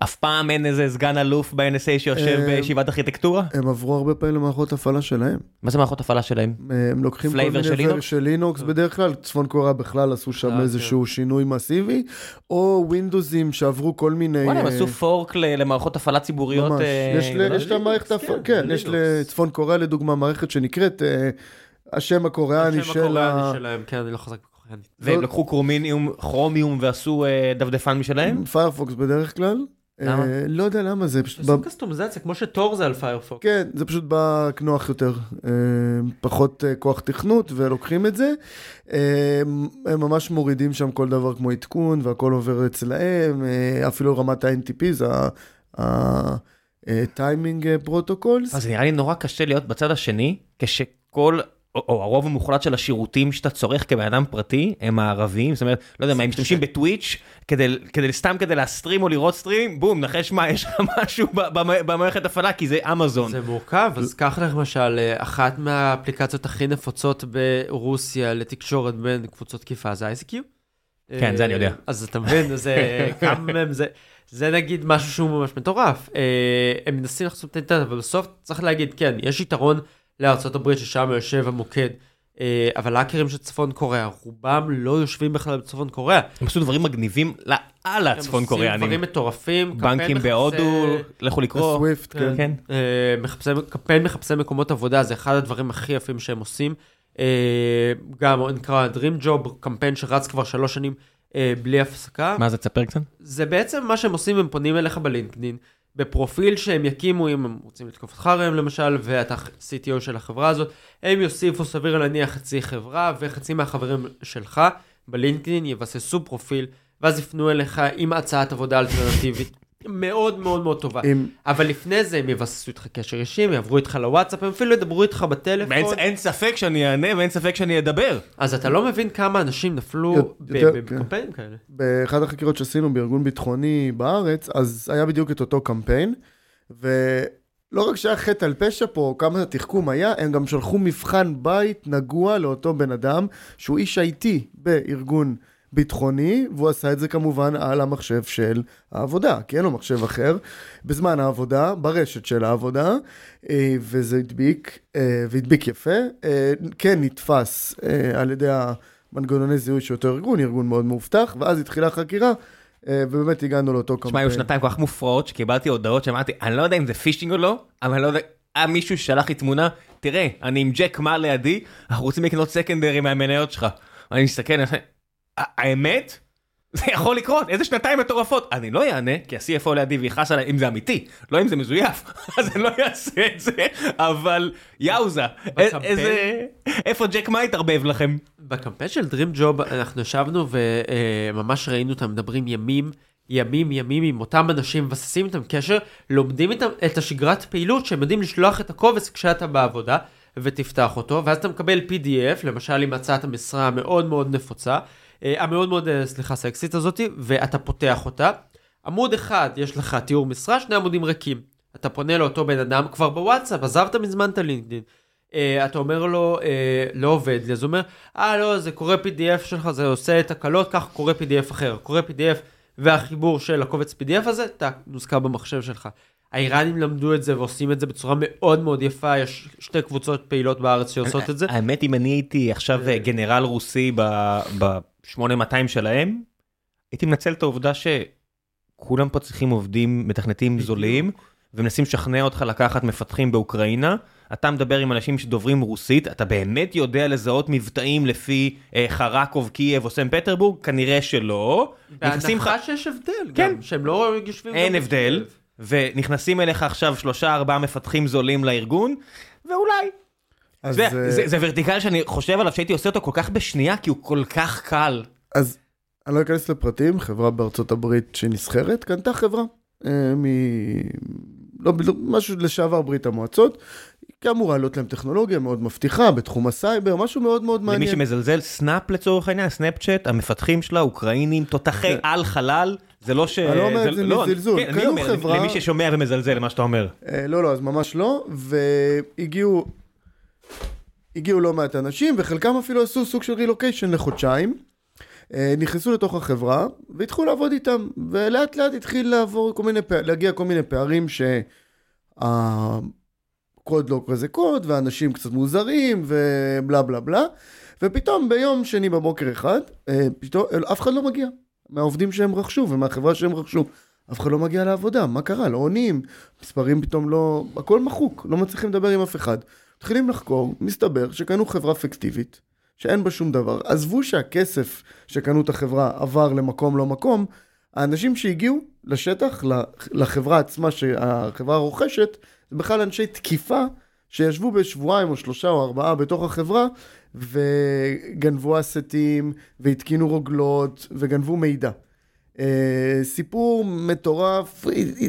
שאף פעם אין איזה סגן אלוף ב-NSA שיושב אה, בישיבת ארכיטקטורה? הם עברו הרבה פעמים למערכות הפעלה שלהם. מה זה מערכות הפעלה שלהם? הם לוקחים כל מיני של לינוקס? ור- של לינוקס בדרך כלל, צפון קוריאה בכלל עשו שם אה, איזשהו שינוי מסיבי, או ווינדוסים שעברו כל מיני... וואלה, הם אה, עשו פורק ל- למערכות הפעלה ציבוריות. ממש. אה, יש את המערכת, הפ- כן, יש לצפון קוריאה לדוגמה מערכת שנקראת אה, השם הקוריאני השם של הקוריאני ה... שלהם, כן, אני לא חזק. והם לקחו קרומיניום, כרומיום ועשו אה, דפדפן משלהם? Firefox בדרך כלל. למה? אה, לא יודע למה זה, פשוט... עושים קסטומיזציה, כמו ש Tor זה על Firefox. כן, זה פשוט בא נוח יותר, אה, פחות אה, כוח תכנות ולוקחים את זה. הם ממש מורידים שם כל דבר כמו עדכון והכל עובר אצלהם, אפילו רמת ה-NTP, זה ה-timing protocols. אז נראה לי נורא קשה להיות בצד השני, כשכל, או, הרוב המוחלט של השירותים שאתה צורך כבן אדם פרטי, הם הערבים, זאת אומרת, לא יודע מה, הם משתמשים בטוויץ' כדי, כדי, סתם כדי להסטרים או לראות סטרים, בום, נחש מה, יש לך משהו במערכת הפעלה, כי זה אמזון. זה מורכב, אז קח למשל, אה, אחת מהאפליקציות הכי נפוצות ברוסיה לתקשורת בין קבוצות תקיפה זה ICQ. כן, זה אני יודע. אז אתה מבין, זה *laughs* כמה מהם זה... זה נגיד משהו שהוא ממש מטורף. אה, הם מנסים לחסום את האינטרנט, אבל בסוף צריך להגיד, כן, יש יתרון לארצות הברית ששם יושב המוקד, אה, אבל האקרים של צפון קוריאה, רובם לא יושבים בכלל בצפון קוריאה. הם עשו דברים מגניבים לאללה צפון הם עושים. דברים מטורפים. בנקים קמפיין בהודו, לכו לקרוא. סוויפט, כן. כן. אה, מחפשי, קמפיין מחפשי מקומות עבודה, זה אחד הדברים הכי יפים שהם עושים. אה, גם נקרא Dream Job, קמפיין שרץ כבר שלוש שנים בלי הפסקה. מה זה, תספר קצת? זה בעצם מה שהם עושים, הם פונים אליך בלינקדאין, בפרופיל שהם יקימו, אם הם רוצים לתקוף אותך ראם למשל, ואתה CTO של החברה הזאת, הם יוסיפו סביר להניח חצי חברה, וחצי מהחברים שלך בלינקדאין יבססו פרופיל, ואז יפנו אליך עם הצעת עבודה אלטרנטיבית. מאוד מאוד מאוד טובה. עם- אבל לפני זה הם יבססו איתך קשר אישי, הם יעברו איתך לוואטסאפ, הם אפילו ידברו איתך בטלפון. אין ספק שאני אענה ואין ספק שאני אדבר. אז אתה לא מבין כמה אנשים נפלו יותר- ב- יותר, ב- כן. בקמפיינים כאלה. באחד החקירות שעשינו בארגון ביטחוני בארץ, אז היה בדיוק את אותו קמפיין, לא רק שהיה חטא על פשע פה, כמה התחכום היה, הם גם שלחו מבחן בית נגוע לאותו בן אדם, שהוא איש IT בארגון ביטחוני, והוא עשה את זה כמובן על המחשב של העבודה, כי אין לו מחשב אחר, בזמן העבודה, ברשת של העבודה, אה, וזה הדביק, אה, והדביק יפה. אה, כן נתפס על ידי המנגנוני זיהוי של אותו ארגון, ארגון מאוד מאובטח, ואז התחילה חקירה. ובאמת הגענו לאותו קמפיין. תשמע, היו שנתיים כל כך מופרעות שקיבלתי הודעות שאמרתי, אני לא יודע אם זה פישינג או לא, אבל אני לא יודע, היה מישהו ששלח לי תמונה, תראה, אני עם ג'ק מה לידי, אנחנו רוצים לקנות סקנדרי מהמניות שלך. אני מסתכל, האמת? זה יכול לקרות, איזה שנתיים מטורפות. אני לא אענה, כי ה-CFO לידי ויכעס עליי אם זה אמיתי, לא אם זה מזויף, *laughs* אז אני לא אעשה את זה, אבל יאוזה, איזה... איפה ג'ק מה התערבב לכם? בקמפיין של Dream Job אנחנו ישבנו וממש ראינו אותם מדברים ימים, ימים ימים עם אותם אנשים, מבססים איתם קשר, לומדים איתם את השגרת פעילות שהם יודעים לשלוח את הקובץ כשאתה בעבודה. ותפתח אותו, ואז אתה מקבל PDF, למשל עם הצעת המשרה המאוד מאוד נפוצה, אה, המאוד מאוד, אה, סליחה, סקסית הזאתי, ואתה פותח אותה. עמוד אחד יש לך תיאור משרה, שני עמודים ריקים. אתה פונה לאותו בן אדם כבר בוואטסאפ, עזבת מזמן את הלינקדאין. Uh, אתה אומר לו, uh, לא עובד לי, אז הוא אומר, אה לא, זה קורא PDF שלך, זה עושה את הקלות, כך קורא PDF אחר. קורא PDF והחיבור של הקובץ PDF הזה, אתה נוזכר במחשב שלך. האיראנים למדו את זה ועושים את זה בצורה מאוד מאוד יפה, יש שתי קבוצות פעילות בארץ שעושות את זה. האמת, אם אני הייתי עכשיו גנרל רוסי ב-8200 שלהם, הייתי מנצל את העובדה שכולם פה צריכים עובדים, מתכנתים זולים, ומנסים לשכנע אותך לקחת מפתחים באוקראינה. אתה מדבר עם אנשים שדוברים רוסית, אתה באמת יודע לזהות מבטאים לפי אה, חרקוב, קייב או סן פטרבורג? כנראה שלא. בהנחה שיש הבדל, כן. גם שהם לא יושבים... אין הבדל. ונכנסים אליך עכשיו שלושה ארבעה מפתחים זולים לארגון, ואולי. אז זה, ורטיקל שאני חושב עליו שהייתי עושה אותו כל כך בשנייה, כי הוא כל כך קל. אז אני לא אכנס לפרטים, חברה בארצות הברית שנסחרת, קנתה חברה אה, מ... לא, משהו לשעבר ברית המועצות, כי אמורה להיות להם טכנולוגיה מאוד מבטיחה בתחום הסייבר, משהו מאוד מאוד מעניין. למי שמזלזל, Snap לצורך העניין, Snapchat, המפתחים שלה, אוקראינים, תותחי כן. על חלל, זה לא ש... אני לא אומר את זה לא, מזלזול, כן, קנו חברה... למי ששומע ומזלזל למה שאתה אומר. אה, לא, לא, אז ממש לא, והגיעו... הגיעו לא מעט אנשים, וחלקם אפילו עשו סוג של רילוקיישן לחודשיים. אה, נכנסו לתוך החברה, והתחילו לעבוד איתם, ולאט לאט התחיל לעבור כל מיני, להגיע כל מיני פערים שה... קוד לא כזה קוד, ואנשים קצת מוזרים, ובלה בלה בלה, ופתאום ביום שני בבוקר אחד, אה, פתאום אף אחד לא מגיע, מהעובדים שהם רכשו ומהחברה שהם רכשו. אף אחד לא מגיע לעבודה, מה קרה? לא עונים, מספרים פתאום לא... הכל מחוק, לא מצליחים לדבר עם אף אחד. מתחילים לחקור, מסתבר שקנו חברה פיקטיבית, שאין בה שום דבר. עזבו שהכסף שקנו את החברה עבר למקום לא מקום, האנשים שהגיעו לשטח, לחברה עצמה, שהחברה רוכשת, זה בכלל אנשי תקיפה שישבו בשבועיים או שלושה או ארבעה בתוך החברה וגנבו אסטים והתקינו רוגלות וגנבו מידע. Uh, סיפור מטורף,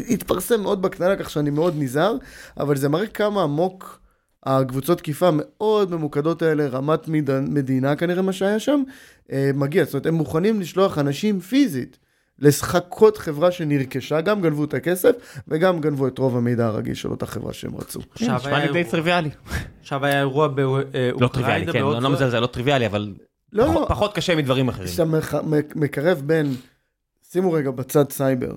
התפרסם מאוד בקטנה כך שאני מאוד נזהר, אבל זה מראה כמה עמוק הקבוצות תקיפה מאוד ממוקדות האלה, רמת מדינה כנראה מה שהיה שם, uh, מגיע. זאת אומרת, הם מוכנים לשלוח אנשים פיזית לחכות חברה שנרכשה, גם גנבו את הכסף וגם גנבו את רוב המידע הרגיש של אותה חברה שהם רצו. נשמע לי די טריוויאלי. עכשיו היה אירוע באוקראינה. לא טריוויאלי, כן, אני לא מזלזל, לא טריוויאלי, אבל לא, לא. פחות קשה מדברים אחרים. כשאתה מקרב בין, שימו רגע בצד סייבר,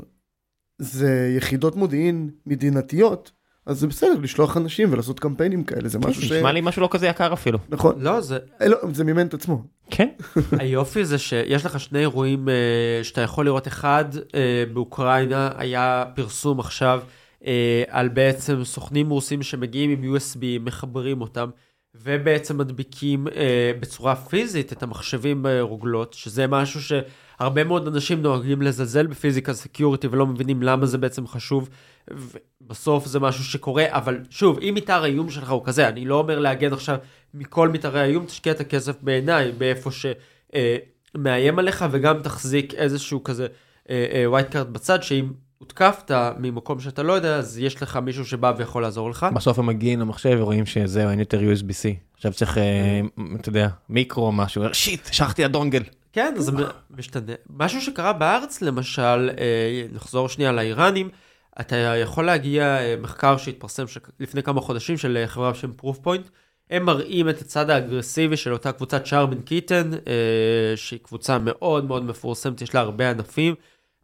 זה יחידות מודיעין מדינתיות. אז זה בסדר לשלוח אנשים ולעשות קמפיינים כאלה, זה משהו ש... נשמע לי משהו לא כזה יקר אפילו. נכון. לא, זה... אה, לא, זה מימן את עצמו. כן. *laughs* היופי זה שיש לך שני אירועים אה, שאתה יכול לראות, אחד אה, באוקראינה היה פרסום עכשיו על בעצם סוכנים רוסים שמגיעים עם USB, מחברים אותם. ובעצם מדביקים אה, בצורה פיזית את המחשבים ברוגלות, שזה משהו שהרבה מאוד אנשים נוהגים לזלזל ב physical security ולא מבינים למה זה בעצם חשוב. בסוף זה משהו שקורה, אבל שוב, אם מתאר האיום שלך הוא כזה, אני לא אומר להגן עכשיו מכל מתארי האיום, תשקיע את הכסף בעיניי, באיפה שמאיים אה, עליך, וגם תחזיק איזשהו כזה wild אה, card בצד, שאם הותקפת ממקום שאתה לא יודע, אז יש לך מישהו שבא ויכול לעזור לך. בסוף הם מגיעים למחשב ורואים שזהו, אין יותר USB-C. עכשיו צריך, אה, אתה יודע, מיקרו או משהו, shit, שכחתי ה dongle. כן, זה משתנה. משהו שקרה בארץ, למשל, נחזור שנייה לאיראנים, אתה יכול להגיע, אה, מחקר שהתפרסם ש... לפני כמה חודשים של אה, חברה בשם Proofpoint, הם מראים את הצד האגרסיבי של אותה קבוצת שרמן קיטן, אה, שהיא קבוצה מאוד מאוד מפורסמת, יש לה הרבה ענפים.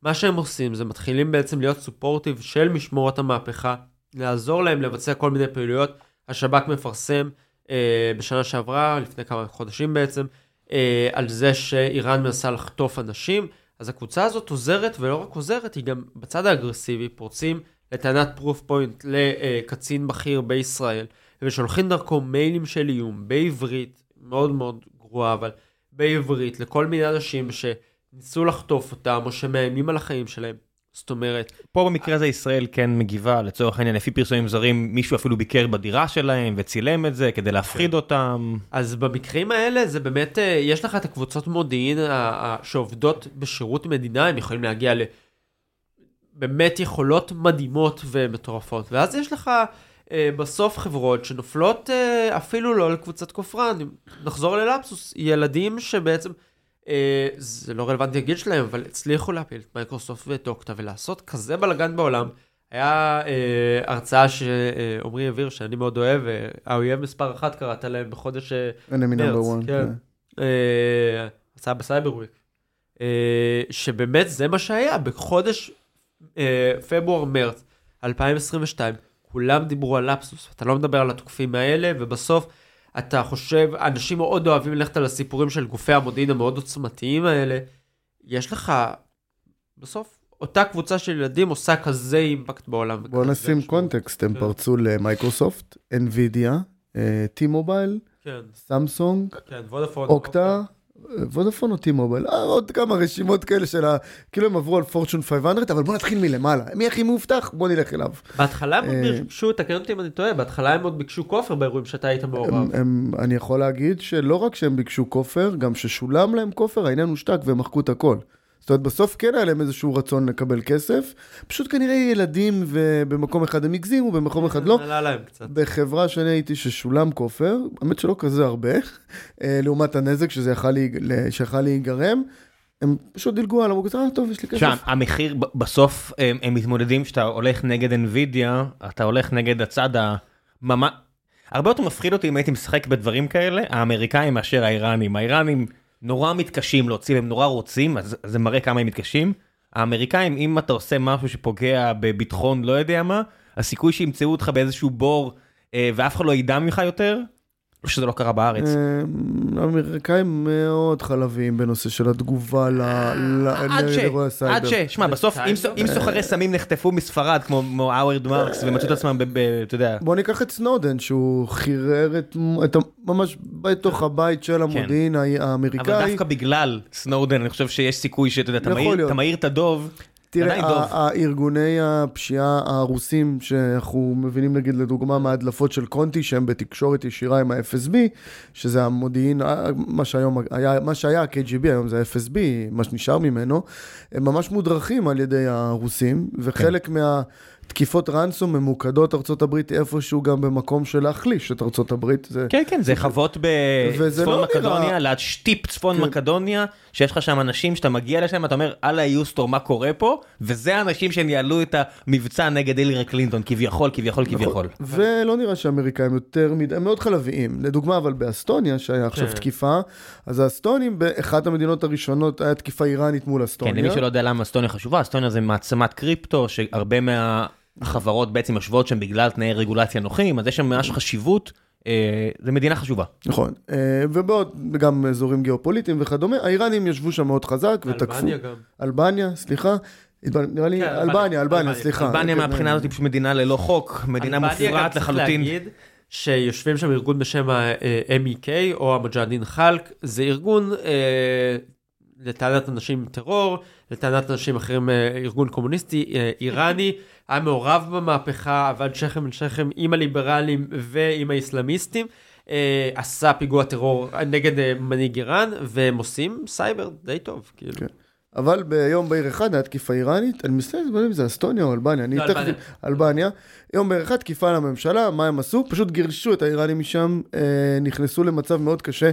מה שהם עושים זה מתחילים בעצם להיות סופורטיב של משמורת המהפכה, לעזור להם לבצע כל מיני פעילויות. השב"כ מפרסם אה, בשנה שעברה, לפני כמה חודשים בעצם, אה, על זה שאיראן מנסה לחטוף אנשים. אז הקבוצה הזאת עוזרת, ולא רק עוזרת, היא גם בצד האגרסיבי, פורצים לטענת פרוף פוינט לקצין בכיר בישראל, ושולחים דרכו מיילים של איום בעברית, מאוד מאוד גרועה, אבל בעברית, לכל מיני אנשים שניסו לחטוף אותם, או שמאיימים על החיים שלהם. זאת אומרת... פה במקרה הזה ישראל כן מגיבה, לצורך העניין, לפי פרסומים זרים, מישהו אפילו ביקר בדירה שלהם וצילם את זה כדי להפחיד אותם. אז במקרים האלה זה באמת, אה, יש לך את הקבוצות מודיעין שעובדות בשירות מדינה, הם יכולים להגיע ל... באמת יכולות מדהימות ומטורפות. ואז יש לך אה, בסוף חברות שנופלות אה, אפילו לא לקבוצת כופרן. נחזור ללפסוס, ילדים שבעצם, זה לא רלוונטי הגיל שלהם, אבל הצליחו להפיל את מייקרוסופט ואת אוקטה ולעשות כזה בלאגן בעולם. היה אה, הרצאה שעמרי העביר, שאני מאוד אוהב, אה, האויב מספר אחת קראת להם בחודש אה, מרץ. כן. כן. אה, הרצאה ב Cyber Week. אה, שבאמת זה מה שהיה, בחודש אה, פברואר-מרץ 2022, כולם דיברו על לפסוס, אתה לא מדבר על התוקפים האלה, ובסוף אתה חושב, אנשים מאוד אוהבים ללכת על הסיפורים של גופי המודיעין המאוד עוצמתיים האלה, יש לך, בסוף, אותה קבוצה של ילדים עושה כזה אימפקט בעולם. בוא נשים משמעות. קונטקסט, הם כן. פרצו ל Microsoft, NVIDIA, T-Mobile, כן, סמסונג, כן. אוקטה, וודאפון או T-Mobile, אה, עוד כמה רשימות כאלה של ה... כאילו הם עברו על פורצ'ון 500, אבל בוא נתחיל מלמעלה. מי הכי מאובטח? בוא נלך אליו. בהתחלה הם עוד אה, ביקשו, תקן אותי אם אני טועה, בהתחלה הם עוד ביקשו כופר באירועים שאתה היית מעורב. אני יכול להגיד שלא רק שהם ביקשו כופר, גם ששולם להם כופר, העניין הושתק והם מחקו את הכל. זאת אומרת, בסוף כן היה להם איזשהו רצון לקבל כסף, פשוט כנראה ילדים ובמקום אחד הם הגזימו, במקום אחד לא. עלה להם קצת. בחברה שאני הייתי ששולם כופר, האמת שלא כזה הרבה, אה, לעומת הנזק שזה יכל, להיגרם, הם פשוט דילגו עליו, הוא כזה, אה, טוב, יש לי כסף. שם, המחיר, בסוף הם, הם מתמודדים, כשאתה הולך נגד NVIDIA, אתה הולך נגד הצד הממש... הרבה יותר מפחיד אותי אם הייתי משחק בדברים כאלה, האמריקאים מאשר האיראנים. האיראנים נורא מתקשים להוציא, הם נורא רוצים, אז זה מראה כמה הם מתקשים. האמריקאים, אם אתה עושה משהו שפוגע בביטחון לא יודע מה, הסיכוי שימצאו אותך באיזשהו בור אה, ואף אחד לא ידע ממך יותר, שזה לא קרה בארץ. אה, האמריקאים מאוד חלביים בנושא של התגובה עד ש... לאירועי עד הסייבר. ש... שמע, בסוף, אם סוחרי סמים נחטפו מספרד, כמו האוורד מרקס, ומצאו את עצמם, אתה יודע, בוא ניקח את סנודן, שהוא חירר את, ממש בתוך הבית של המודיעין כן. אבל האמריקאי. דווקא בגלל סנודן, אני חושב שיש סיכוי שאתה יודע. אתה מאיר את הדוב, תראה, הארגוני הפשיעה הרוסים, שאנחנו מבינים נגיד לדוגמה מההדלפות של קונטי, שהם בתקשורת ישירה עם ה-FSB, שזה המודיעין, מה שהיום היה, מה שהיה ה-KGB, היום זה ה-FSB, מה שנשאר ממנו, הם ממש מודרכים על ידי הרוסים, וחלק כן. מה... תקיפות רנסום ממוקדות ארצות הברית איפשהו גם במקום של להחליש את ארצות הברית. זה... כן, כן, זה חוות בצפון לא מקדוניה, נראה- ליד שטיפ צפון כן. מקדוניה, שיש לך שם אנשים שאתה מגיע לשם, אתה אומר, אללה יוסטור, מה קורה פה? וזה האנשים שניהלו את המבצע נגד הילרי קלינטון, כביכול, כביכול, כביכול. ולא נראה שהאמריקאים יותר מדי, הם מאוד חלביים. לדוגמה, אבל באסטוניה, שהיה עכשיו כן. תקיפה, אז האסטונים, באחת המדינות הראשונות, היה תקיפה איראנית מול כן, אסטוניה. למי שלא יודע למה אסטוניה חשובה, אסטוניה זה מעצמת קריפטו, שהרבה מהחברות בעצם יושבות שם בגלל תנאי רגולציה נוחים, אז יש שם ממש חשיבות, אה, זה מדינה חשובה. נכון. אה, ובעוד, גם אזורים גיאופוליטיים וכדומה, האיראנים ישבו שם מאוד חזק ותקפו. אלבניה גם. אלבניה, סליחה. נראה לי, כן, אלבניה, אלבניה. סליחה. אלבניה כן, מהבחינה הזאת היא פשוט מדינה ללא חוק, מדינה מופרעת לחלוטין. שיושבים שם ארגון בשם ה-MEK או המג'הדין חלק, זה ארגון אה, לטענת אנשים טרור, לטענת אנשים אחרים, אה, ארגון קומוניסטי אה, איראני, היה מעורב במהפכה, עבד שכם אל שכם עם הליברלים ועם האסלאמיסטים. אה, עשה פיגוע טרור נגד מנהיג איראן, והם עושים סייבר די טוב, כאילו. כן. אבל ביום בהיר אחד היה תקיפה איראנית, אני מסתכל אם זה אסטוניה או אלבניה, אני תכף... אלבניה. יום בהיר אחד תקיפה על הממשלה, מה הם עשו? פשוט גירשו את האיראנים משם, נכנסו למצב מאוד קשה.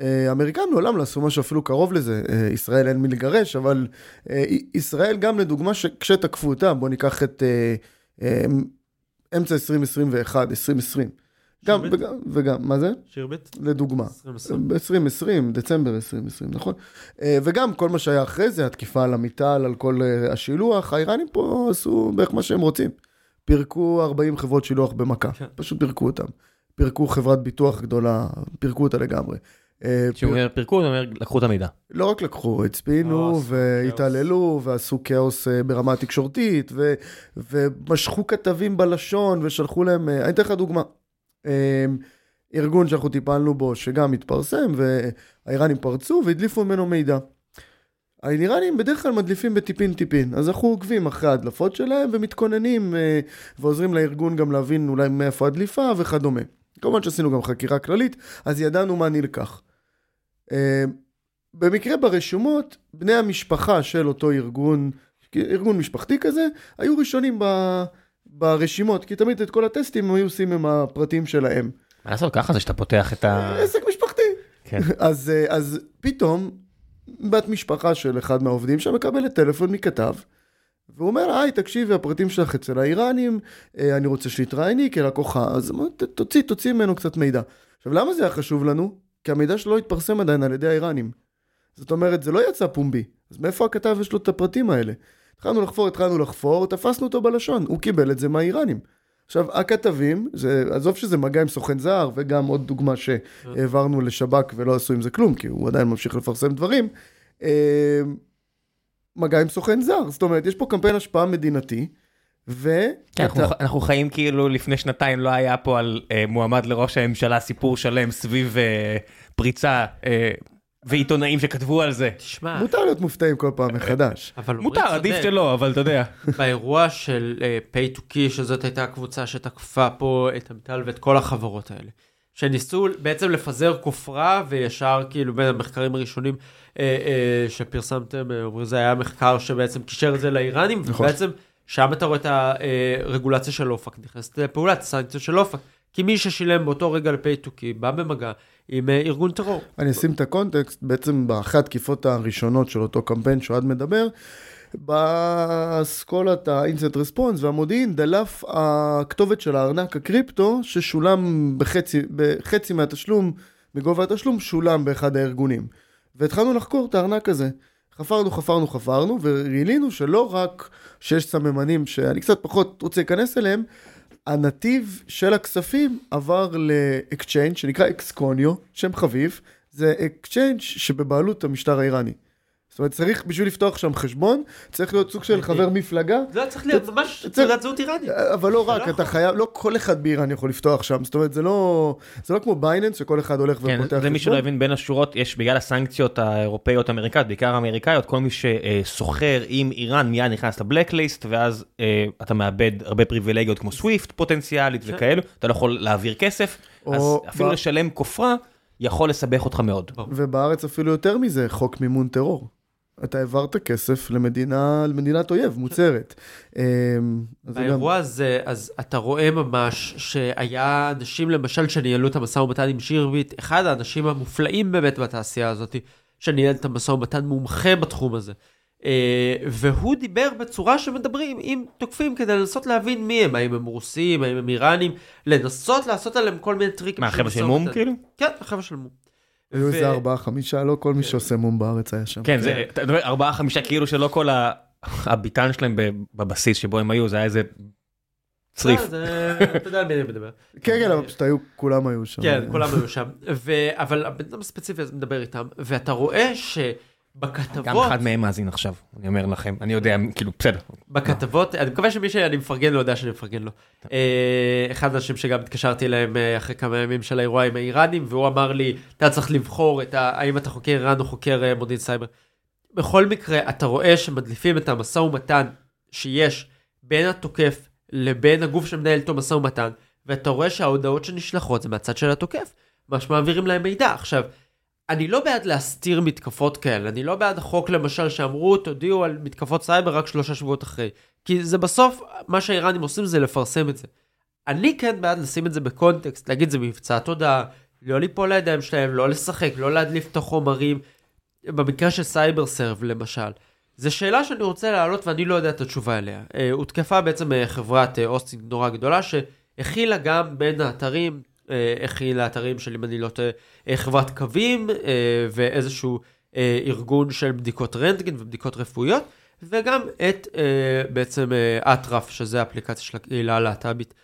אה, האמריקאים לעולם לא עשו משהו אפילו קרוב לזה. אה, ישראל אין מי לגרש, אבל אה, ישראל גם לדוגמה, כשתקפו אותם, בואו ניקח את אה, אה, אמצע 2021, 2020. גם, וגם, וגם, מה זה? שירביט? לדוגמה. 2020. ב-2020, דצמבר 2020, נכון? אה, וגם כל מה שהיה אחרי זה, התקיפה על עמיטל, על כל אה, השילוח, האיראנים פה עשו בערך מה שהם רוצים. פירקו 40 חברות שילוח במכה, כן. פשוט פירקו אותם. פירקו חברת ביטוח גדולה, פירקו אותה לגמרי. אה, כשהוא אומר פירקו, הוא אומר לקחו את המידע. לא רק לקחו, הצפינו אה, והתעללו ועשו כאוס אה, ברמה התקשורתית ו- ומשכו כתבים בלשון ושלחו להם, אני אתן לך דוגמה. אה, ארגון שאנחנו טיפלנו בו שגם התפרסם והאיראנים פרצו והדליפו ממנו מידע. האיראנים בדרך כלל מדליפים בטיפין טיפין, אז אנחנו עוקבים אחרי ההדלפות שלהם ומתכוננים ועוזרים לארגון גם להבין אולי מאיפה הדליפה וכדומה. כמובן שעשינו גם חקירה כללית, אז ידענו מה נלקח. אה, במקרה ברשומות, בני המשפחה של אותו ארגון, ארגון משפחתי כזה, היו ראשונים ב, ברשימות, כי תמיד את כל הטסטים היו עושים עם הפרטים שלהם. מה לעשות, ככה זה שאתה פותח את ה... עסק משפחתי. כן. *laughs* אז, אה, אז פתאום, בת משפחה של אחד מהעובדים שם מקבלת טלפון מכתב, והוא אומר היי, תקשיבי, הפרטים שלך אצל האיראנים, אה, אני רוצה שתתראייני כלקוחה, אז אמר, "ת- תוציא, תוציא ממנו קצת מידע. עכשיו, למה זה היה חשוב לנו? כי המידע שלו התפרסם עדיין על ידי האיראנים. זאת אומרת, זה לא יצא פומבי, אז מאיפה הכתב יש לו את הפרטים האלה? התחלנו לחפור, התחלנו לחפור, תפסנו אותו בלשון, הוא קיבל את זה מהאיראנים. עכשיו, הכתבים, זה, עזוב שזה מגע עם סוכן זר, וגם עוד דוגמה שהעברנו לשב"כ ולא עשו עם זה כלום, כי הוא עדיין ממשיך לפרסם דברים, אה, מגע עם סוכן זר. זאת אומרת, יש פה קמפיין השפעה מדינתי, ו... כן, אנחנו, אנחנו חיים כאילו לפני שנתיים לא היה פה על אה, מועמד לראש הממשלה סיפור שלם סביב אה, פריצה אה, ועיתונאים שכתבו על זה. תשמע, מותר להיות מופתעים כל פעם מחדש. אבל מותר, עדיף. שלא, אבל אתה יודע. *laughs* באירוע של uh, pay to key, שזאת הייתה הקבוצה שתקפה פה את אמיטל ואת כל החברות האלה, שניסו בעצם לפזר כופרה וישר כאילו בין המחקרים הראשונים uh, uh, שפרסמתם, אומרים זה היה מחקר שבעצם קישר את זה לאיראנים, נכון. ובעצם שם אתה רואה את הרגולציה של אופק נכנסת לפעולה, את הסנקציות של אופק. כי מי ששילם באותו רגע key בא במגע עם uh, ארגון טרור. אני אשים את הקונטקסט, בעצם באחת התקיפות הראשונות של אותו קמפיין שאוהד מדבר, באסכולת ה-instant response והמודיעין דלף הכתובת של הארנק הקריפטו ששולם בחצי, בחצי מהתשלום, מגובה התשלום, שולם באחד הארגונים. והתחלנו לחקור את הארנק הזה. חפרנו, חפרנו, חפרנו, וגילינו שלא רק שיש סממנים שאני קצת פחות רוצה להיכנס אליהם, הנתיב של הכספים עבר ל exchange שנקרא Excoino, שם חביב, זה exchange שבבעלות המשטר האיראני. זאת אומרת, צריך, בשביל לפתוח שם חשבון, צריך להיות סוג של חבר מפלגה, זה היה צריך להיות ממש צריך- תעודת זהות איראנית. אבל לא רק, לא אתה יכול. חייב, לא כל אחד באיראן יכול לפתוח שם, זאת אומרת, זה לא, זה לא כמו Binance, שכל אחד הולך כן, ופותח זה מי שלא חשבון. הבין בין השורות, יש בגלל הסנקציות האירופאיות האמריקאיות, בעיקר האמריקאיות, כל מי שסוחר עם איראן מיד נכנס ל blacklist, ואז אה, אתה מאבד הרבה פריבילגיות כמו SWIFT פוטנציאלית. וכאלו, אתה לא יכול להעביר כסף, אז אפילו לשלם כופרה יכול לסבך אותך מאוד. ובארץ אפילו יותר מזה, חוק מימון טרור. אתה העברת כסף למדינה, למדינת אויב, מוצהרת. אמ, באירוע הזה, אז אתה רואה ממש שהיה אנשים למשל שניהלו את המשא ומתן עם שירביט, אחד האנשים המופלאים באמת בתעשייה הזאת, שניהל את המשא ומתן מומחה בתחום הזה. אה, והוא דיבר בצורה שמדברים עם תוקפים כדי לנסות להבין מי הם, האם הם רוסים, האם הם איראנים, לנסות לעשות עליהם כל מיני טריקים. מה, של החבר'ה של משא מום ומתן. כאילו? כן, החבר'ה של מום. היו איזה ארבעה, חמישה, לא כל מי שעושה מום בארץ היה שם. כן, זה, אתה מדבר ארבעה חמישה כאילו שלא כל הביטן שלהם בבסיס שבו הם היו, זה היה איזה צריף. אה, זה- אתה יודע על מי אני מדבר. כן, כן, אבל פשוט היו, כולם היו שם. כן, כולם היו שם. ו- אבל הבן אדם הספציפי הזה מדבר איתם, ואתה רואה שבכתבות, גם אחד מהם מאזין עכשיו, אני אומר לכם, אני יודע, כאילו, בסדר. בכתבות, אני מקווה שמי שאני מפרגן לו יודע שאני מפרגן לו. אה, אחד האנשים שגם התקשרתי אליהם אה, אחרי כמה ימים של האירוע עם האיראנים, והוא אמר לי, אתה צריך לבחור את ה... האם אתה חוקר איראן או חוקר אה, מודיעין סייבר. בכל מקרה, אתה רואה שמדליפים את המשא ומתן שיש בין התוקף לבין הגוף שמנהל איתו משא ומתן, ואתה רואה שההודעות שנשלחות זה מהצד של התוקף, מה שמעבירים להם מידע. עכשיו, אני לא בעד להסתיר מתקפות כאלה, אני לא בעד החוק למשל שאמרו תודיעו על מתקפות סייבר רק שלושה שבועות אחרי, כי זה בסוף, מה שהאיראנים עושים זה לפרסם את זה. אני כן בעד לשים את זה בקונטקסט, להגיד זה מבצע תודעה, לא ליפול לידיים שלהם, לא לשחק, לא להדליף את החומרים. במקרה של CyberServe למשל. זו שאלה שאני רוצה להעלות ואני לא יודע את התשובה אליה. אה, הותקפה בעצם אה, חברת אה, hosting נורא גדולה שהכילה גם בין האתרים, אה, הכילה אתרים של אם אני לא טועה, אה, חברת קווים אה, ואיזשהו ארגון של בדיקות רנטגן ובדיקות רפואיות, וגם את בעצם אטרף, שזה האפליקציה של הקהילה הלהט"בית.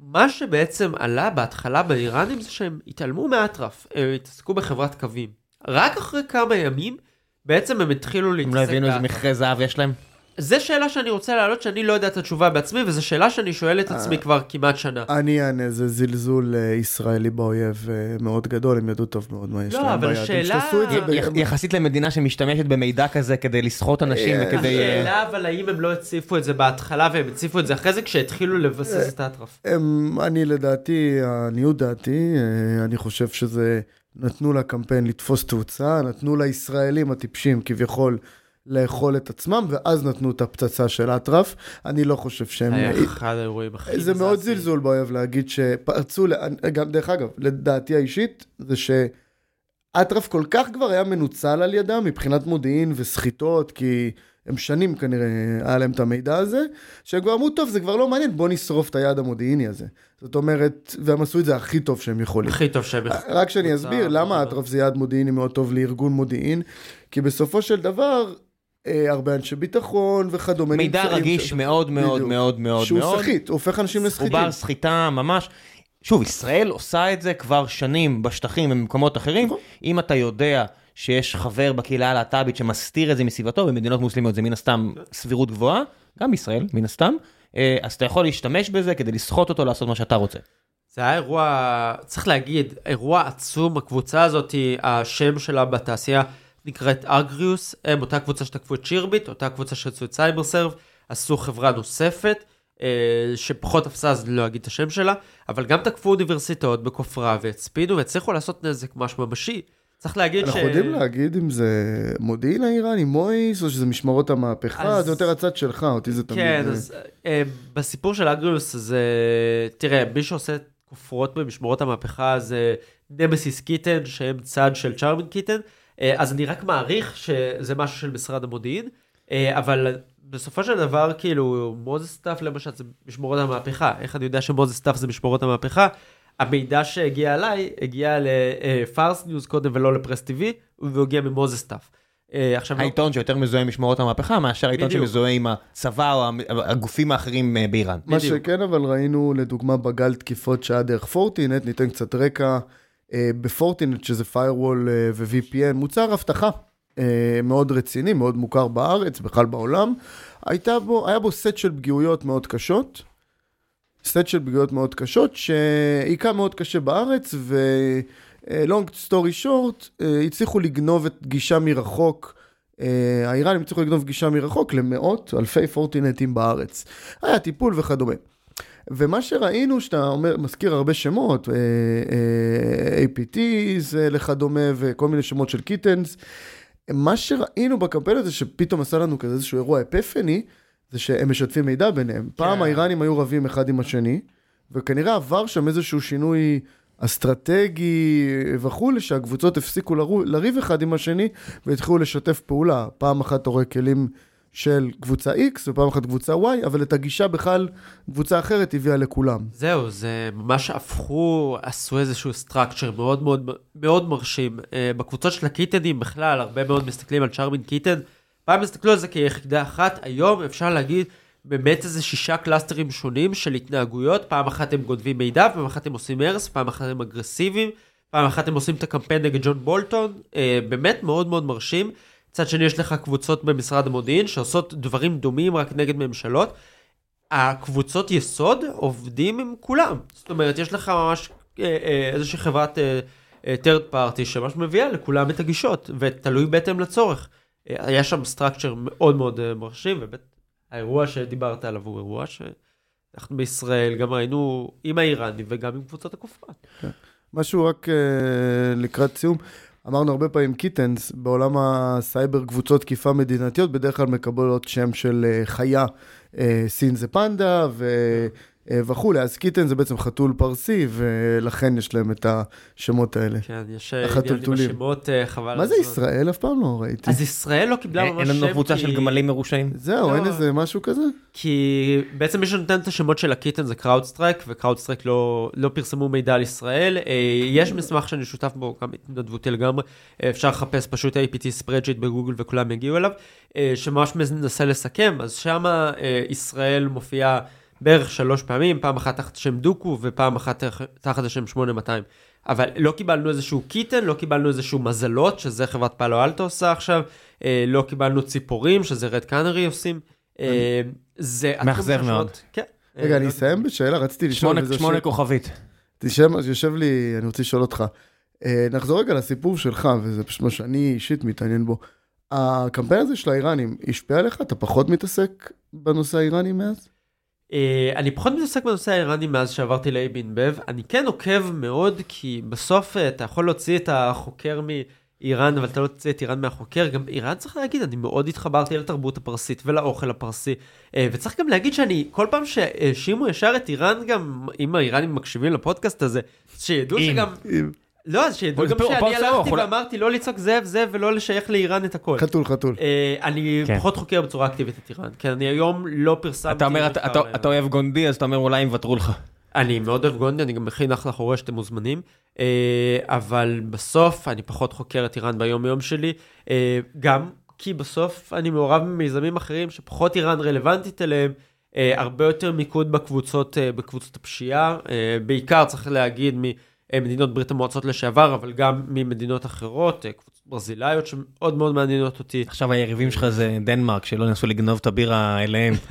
מה שבעצם עלה בהתחלה באיראנים זה שהם התעלמו מאטרף, הם התעסקו בחברת קווים. רק אחרי כמה ימים, בעצם הם התחילו הם להתעסק לא הבינו איזה. מכרה זהב יש להם? זו שאלה שאני רוצה להעלות שאני לא יודע את התשובה בעצמי, וזו שאלה שאני שואל את עצמי כבר כמעט שנה. אני אענה, זה זלזול אה, ישראלי באויב אה, מאוד גדול, הם ידעו טוב מאוד מה יש לא, להם אבל ביד. שאלה- י- ב- י- יחסית למדינה שמשתמשת במידע כזה כדי לסחוט אנשים אה, וכדי... אה, השאלה אבל האם הם לא הציפו את זה בהתחלה והם הציפו את זה אחרי זה כשהתחילו לבסס את האטרף. אני לדעתי, עניות דעתי, אה, אני חושב שזה, נתנו לקמפיין לתפוס תאוצה, נתנו לישראלים הטיפשים כביכול לאכול את עצמם, ואז נתנו את הפצצה של אטרף. אני לא חושב שהם... היה אחד האירועים הכי זה מאוד. זלזול באוהב להגיד שפרצו, גם דרך אגב, לדעתי האישית, זה שאטרף כל כך כבר היה מנוצל על ידם מבחינת מודיעין וסחיטות, כי הם שנים כנראה היה להם את המידע הזה, שהם כבר אמרו, טוב, זה כבר לא מעניין, בוא נשרוף את היעד המודיעיני הזה. זאת אומרת, והם עשו את זה הכי טוב שהם יכולים. הכי טוב שהם יכולים. רק שאני אסביר למה אטרף זה יעד מודיעיני מאוד טוב לארגון מודיעין, כי בסופו של דבר, הרבה אנשי ביטחון וכדומה. מידע רגיש שם. מאוד מאוד בדיוק. מאוד מאוד שהוא מאוד. סחיט, הוא הופך אנשים לסחיטים. עובר סחיטה ממש. שוב, ישראל עושה את זה כבר שנים בשטחים ובמקומות אחרים. נכון. אם אתה יודע שיש חבר בקהילה הלהט"בית שמסתיר את זה מסביבתו, במדינות מוסלמיות זה מן הסתם סבירות גבוהה, גם בישראל, מן הסתם, אה, אז אתה יכול להשתמש בזה כדי לסחוט אותו לעשות מה שאתה רוצה. זה היה אירוע, צריך להגיד, אירוע עצום, הקבוצה הזאת, השם שלה בתעשייה נקראת אגריוס, הם אותה קבוצה שתקפו את שירביט, אותה קבוצה שעשו את סייבר סרב, עשו חברה נוספת, אה, שפחות תפסה אז לא אגיד את השם שלה, אבל גם תקפו אוניברסיטאות בכופרה והצפידו והצליחו לעשות נזק ממש ממשי. צריך להגיד אנחנו יודעים להגיד אם זה מודיעין האיראני, מויס, או שזה משמרות המהפכה, אז- זה יותר הצד שלך, אותי זה תמיד... כן, אה, אז אה, בסיפור של אגריוס, אז אה, תראה, מי שעושה כופרות במשמרות המהפכה זה נמסיס קיטן, שהם צד של צ'ארמן קיטן, אז אני רק מעריך שזה משהו של משרד המודיעין, אה, אבל בסופו של דבר, כאילו, Moses Staff למשל זה משמרות המהפכה. איך אני יודע ש Moses Staff זה משמרות המהפכה? המידע שהגיע אליי הגיע ל Fars News קודם ולא ל Press TV, והוא הגיע מ Moses Staff. אה, עכשיו, לא- העיתון שיותר מזוהה עם משמרות המהפכה, מאשר העיתון. שמזוהה עם הצבא או הגופים האחרים אה, באיראן. מה בדיוק. שכן, אבל ראינו לדוגמה בגל תקיפות שהיה דרך Fortinet, ניתן קצת רקע. אה, בפורטינט, שזה firewall אה, ו-VPN, מוצר אבטחה אה, מאוד רציני, מאוד מוכר בארץ, בכלל בעולם. הייתה בו, היה בו סט של פגיעויות מאוד קשות. סט של פגיעויות מאוד קשות, שהיכה מאוד קשה בארץ, story short, אה, הצליחו לגנוב את גישה מרחוק. האיראנים הצליחו לגנוב גישה מרחוק למאות, אלפי פורטינטים בארץ. היה טיפול וכדומה. ומה שראינו, שאתה אומר, מזכיר הרבה שמות, אה, אה, APTs אה, וכדומה וכל מיני שמות של kittens, מה שראינו בקמפיין הזה, שפתאום עשה לנו כזה איזשהו אירוע epiphany, זה שהם משתפים מידע ביניהם. פעם האיראנים היו רבים אחד עם השני, וכנראה עבר שם איזשהו שינוי אסטרטגי וכולי, שהקבוצות הפסיקו לריב אחד עם השני, והתחילו לשתף פעולה. פעם אחת אתה רואה כלים של קבוצה X, ופעם אחת קבוצה Y, אבל את הגישה בכלל קבוצה אחרת הביאה לכולם. זהו, זה ממש הפכו, עשו איזשהו structure מאוד מאוד מאוד מרשים. אה, בקבוצות של הקיטנים בכלל, הרבה מאוד מסתכלים על Charming Kitten. פעם הסתכלו על זה כיחידה אחת, היום אפשר להגיד באמת איזה שישה קלאסטרים שונים של התנהגויות. פעם אחת הם גונבים מידע, פעם אחת הם עושים הרס, פעם אחת הם אגרסיביים, פעם אחת הם עושים את הקמפיין נגד ג'ון בולטון. אה, באמת מאוד מאוד מרשים. מצד שני יש לך קבוצות במשרד המודיעין שעושות דברים דומים רק נגד ממשלות. הקבוצות יסוד עובדים עם כולם. זאת אומרת, יש לך ממש אה, אה, איזושהי חברת אה, third party שממש מביאה לכולם את הגישות, ותלוי בהתאם לצורך. היה שם סטרקצ'ר מאוד מאוד מרשים, ובאמת האירוע שדיברת עליו הוא אירוע שאנחנו בישראל גם ראינו עם האיראנים וגם עם קבוצות הכופרה. משהו רק לקראת סיום, אמרנו הרבה פעמים Kittens, בעולם הסייבר קבוצות תקיפה מדינתיות בדרך כלל מקבלות שם של אה, חיה, אה, סין זה פנדה אה, וכולי. אז Kitten זה בעצם חתול פרסי, ולכן יש להם את השמות האלה. כן, יש אה, החתולתולים. השמות, אה, חבל. מה זה. ישראל? אף פעם לא ראיתי. אז ישראל לא קיבלה אין ממש אין שם, לנו קבוצה כי- של גמלים מרושעים? זהו, לא. אין איזה משהו כזה? כי בעצם מי שנותן את השמות של ה Kitten זה CrowdStrike, ו CrowdStrike לא, לא פרסמו מידע על ישראל. אה, יש מסמך שאני שותף בו, גם התנדבותי לגמרי, אה, אפשר לחפש פשוט APT ספרדשיט בגוגל וכולם יגיעו אליו, אה, שממש מנסה לסכם, אז שמה אה, ישראל מופיעה בערך שלוש פעמים, פעם אחת תחת השם דוקו ופעם אחת תח- תחת השם 8200. אבל לא קיבלנו איזשהו קיטן, לא קיבלנו איזשהו מזלות, שזה חברת פאלו אלטו עושה עכשיו, אה, לא קיבלנו ציפורים, שזה רד קאנרי עושים. אה, זה... מאכזב מאוד. כן. רגע, אה, אני לא- אסיים בשאלה, רציתי לשאול... שמונה- כוכבית. תשב, יושב לי, אני רוצה לשאול אותך. אה, נחזור רגע לסיפור שלך, וזה פשוט מה שאני אישית מתעניין בו. הקמפיין הזה של האיראנים, השפיע עליך? אתה פחות מתעסק בנושא האיראני מאז? אה, אני פחות מתעסק בנושא האיראני מאז שעברתי בב. אני כן עוקב מאוד, כי בסוף אה, אתה יכול להוציא את החוקר מאיראן, אבל אתה לא תוציא את איראן מהחוקר. גם איראן, צריך להגיד, אני מאוד התחברתי לתרבות הפרסית ולאוכל הפרסי. אה, וצריך גם להגיד שאני, כל פעם שהאשימו ישר את איראן, גם אם האיראנים מקשיבים לפודקאסט הזה, שידעו אם. לא, אז שידעו גם שאני הלכתי ואמרתי לא לצעוק זאב זאב ולא לשייך לאיראן את הכל. חתול, חתול. אה, אני כן. פחות חוקר בצורה אקטיבית את איראן, כי אני היום לא פרסמתי... אתה אומר, אתה- אוהב גונדי, אז אתה אומר אולי הם יוותרו לך. אני מאוד אוהב גונדי, אני גם מכין אחלה חורש, שאתם מוזמנים. אה, אבל בסוף אני פחות חוקר את איראן ביום יום שלי, אה, גם כי בסוף אני מעורב במיזמים אחרים שפחות איראן רלוונטית אליהם, אה, הרבה יותר מיקוד בקבוצות, אה, בקבוצות הפשיעה, אה, בעיקר צריך להגיד ממדינות ברית המועצות לשעבר, אבל גם ממדינות אחרות, אה, קבוצות ברזילאיות שמאוד מאוד מעניינות אותי. עכשיו היריבים שלך זה דנמרק, שלא ינסו לגנוב את הבירה אליהם. *laughs*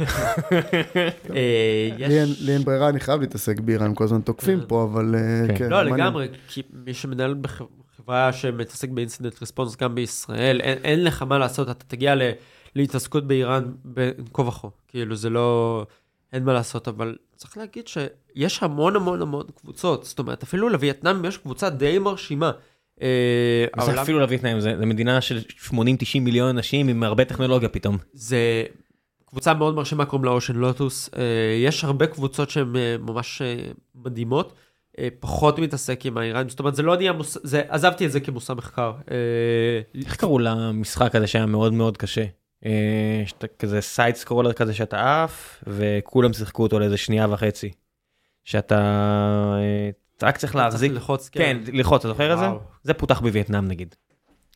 אה, לי אין- ברירה, אני חייב להתעסק באיראן, הם כל הזמן תוקפים כן. פה, אבל אה, כן. כן. לא. לגמרי, כי מי שמנהל בחברה שמתעסק באינסידנט ריספונס גם בישראל, אין, לך מה לעשות, אתה תגיע ל, להתעסקות באיראן בין כה וכה. כאילו, זה לא... אין מה לעשות, אבל צריך להגיד שיש המון המון המון קבוצות. זאת אומרת, אפילו לווייטנאם יש קבוצה די מרשימה. אה, העולם- אפילו לווייטנאם, זה זה מדינה של 80-90 מיליון אנשים עם הרבה טכנולוגיה פתאום. זה קבוצה מאוד מרשימה, קוראים לה אושן לוטוס. יש הרבה קבוצות שהן אה, ממש אה, מדהימות. אה, פחות מתעסק עם האיראנים, זאת אומרת, זה לא נהיה מושא, זה, עזבתי את זה כמושא מחקר. אה, איך קראו למשחק הזה שהיה מאוד מאוד קשה? אה, שאתה כזה side scroller כזה שאתה עף, וכולם שיחקו אותו לאיזה שנייה וחצי. שאתה אה, רק צריך להחזיק, צריך ללחוץ, כן, ללחוץ, אתה זוכר את זה? זה פותח בווייטנאם נגיד.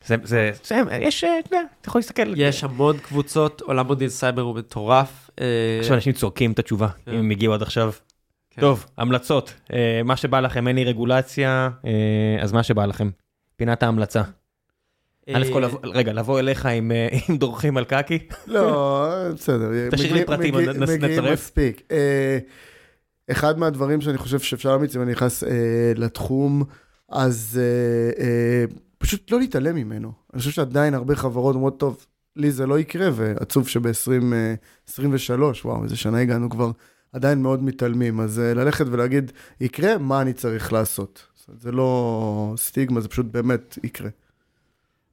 זה, זה, זה, יש, אה, אתה יודע, אתה יכול להסתכל. יש המון קבוצות, עולם מודיעין סייבר הוא מטורף. עכשיו אנשים צועקים את התשובה, כן. אם הם הגיעו עד עכשיו. כן. טוב, המלצות, מה שבא לכם, אין לי רגולציה, אז מה שבא לכם. פינת ההמלצה. א' אה, כל, לבוא- רגע, לבוא אליך עם אה, *laughs* עם דורכים על קקי? לא, בסדר. תשאיר לי פרטים, מגיעים נצרף. מספיק. אה, אחד מהדברים שאני חושב שאפשר להמיץ, אם אני נכנס אה, לתחום, אז אה, אה, פשוט לא להתעלם ממנו. אני חושב שעדיין הרבה חברות אומרות, טוב, לי זה לא יקרה, ועצוב שב-2023, וואו, איזה שנה הגענו כבר, עדיין מאוד מתעלמים. אז אה, ללכת ולהגיד, יקרה, מה אני צריך לעשות? זה לא סטיגמה, זה פשוט באמת יקרה.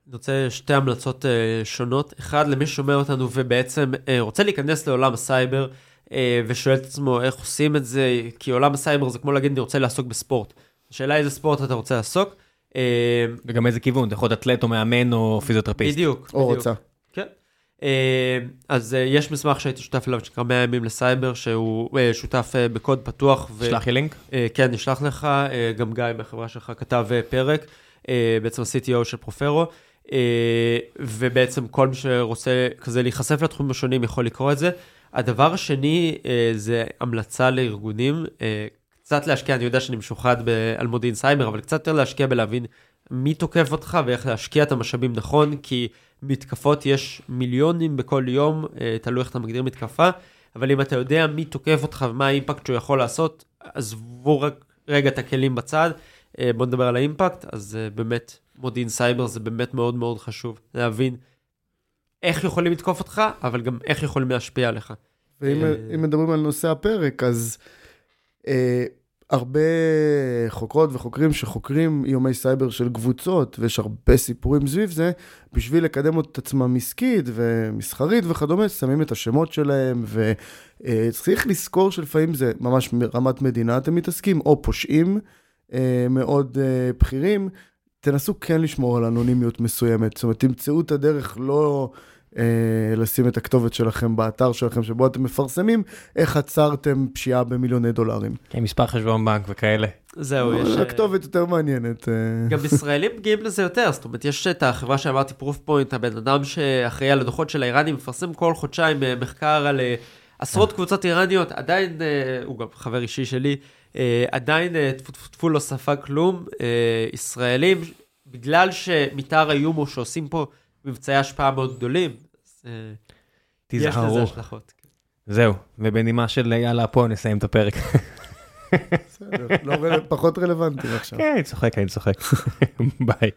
אני רוצה שתי המלצות אה, שונות. אחד, למי ששומע אותנו ובעצם אה, רוצה להיכנס לעולם הסייבר אה, ושואל את עצמו איך עושים את זה, כי עולם הסייבר זה כמו להגיד אני רוצה לעסוק בספורט. השאלה איזה ספורט אתה רוצה לעסוק. Uh, וגם איזה כיוון, אתה יכול להיות אתלט או מאמן או פיזיותרפיסט. בדיוק. או בדיוק. רוצה. כן. אה, אז אה, יש מסמך שהייתי שותף אליו שנקרא 100 ימים לסייבר, שהוא אה, שותף אה, בקוד פתוח. ו- שלח לי לינק. אה, כן, נשלח לך, אה, גם גיא מהחברה שלך כתב אה, פרק, אה, בעצם ה-CTO של פרופרו, ובעצם כל מי שרוצה כזה להיחשף לתחומים השונים יכול לקרוא את זה. הדבר השני אה, זה המלצה לארגונים, אה, קצת להשקיע, אני יודע שאני משוחד על מודיעין סייבר, אבל קצת יותר להשקיע בלהבין מי תוקף אותך ואיך להשקיע את המשאבים נכון, כי מתקפות יש מיליונים בכל יום, אה, תלוי איך אתה מגדיר מתקפה, אבל אם אתה יודע מי תוקף אותך ומה ה impact שהוא יכול לעשות, עזבו רק רגע את הכלים בצד, אה, בואו נדבר על ה impact, אז אה, באמת, מודיעין סייבר זה באמת מאוד מאוד חשוב להבין איך יכולים לתקוף אותך, אבל גם איך יכולים להשפיע עליך. ואם אה, מדברים על נושא הפרק, אז אה, הרבה חוקרות וחוקרים שחוקרים איומי סייבר של קבוצות, ויש הרבה סיפורים סביב זה, בשביל לקדם את עצמם עסקית ומסחרית וכדומה, שמים את השמות שלהם, וצריך לזכור שלפעמים זה ממש רמת מדינה אתם מתעסקים, או פושעים אה, מאוד אה, בכירים. תנסו כן לשמור על אנונימיות מסוימת, זאת אומרת, תמצאו את הדרך לא... אה, לשים את הכתובת שלכם באתר שלכם שבו אתם מפרסמים, איך עצרתם פשיעה במיליוני דולרים. כן, מספר חשבון בנק וכאלה. זהו, יש... הכתובת יותר מעניינת. אה. גם ישראלים מגיעים לזה יותר, זאת אומרת, יש את החברה שאמרתי, פרוף פוינט, הבן אדם שאחראי על הדוחות של האיראנים, מפרסם כל חודשיים אה, מחקר על עשרות קבוצות איראניות, עדיין, הוא גם חבר אישי שלי, עדיין טפו טפו טפו לא ספג כלום, ישראלים, בגלל שמתאר האיום הוא שעושים פה מבצעי השפעה מאוד גדולים, אז תזהרו. יש לזה השלכות. כן. זהו, ובנימה של יאללה, פה נסיים את הפרק. בסדר, לא פחות רלוונטי עכשיו. כן, אני צוחק, אני צוחק. *laughs* ביי.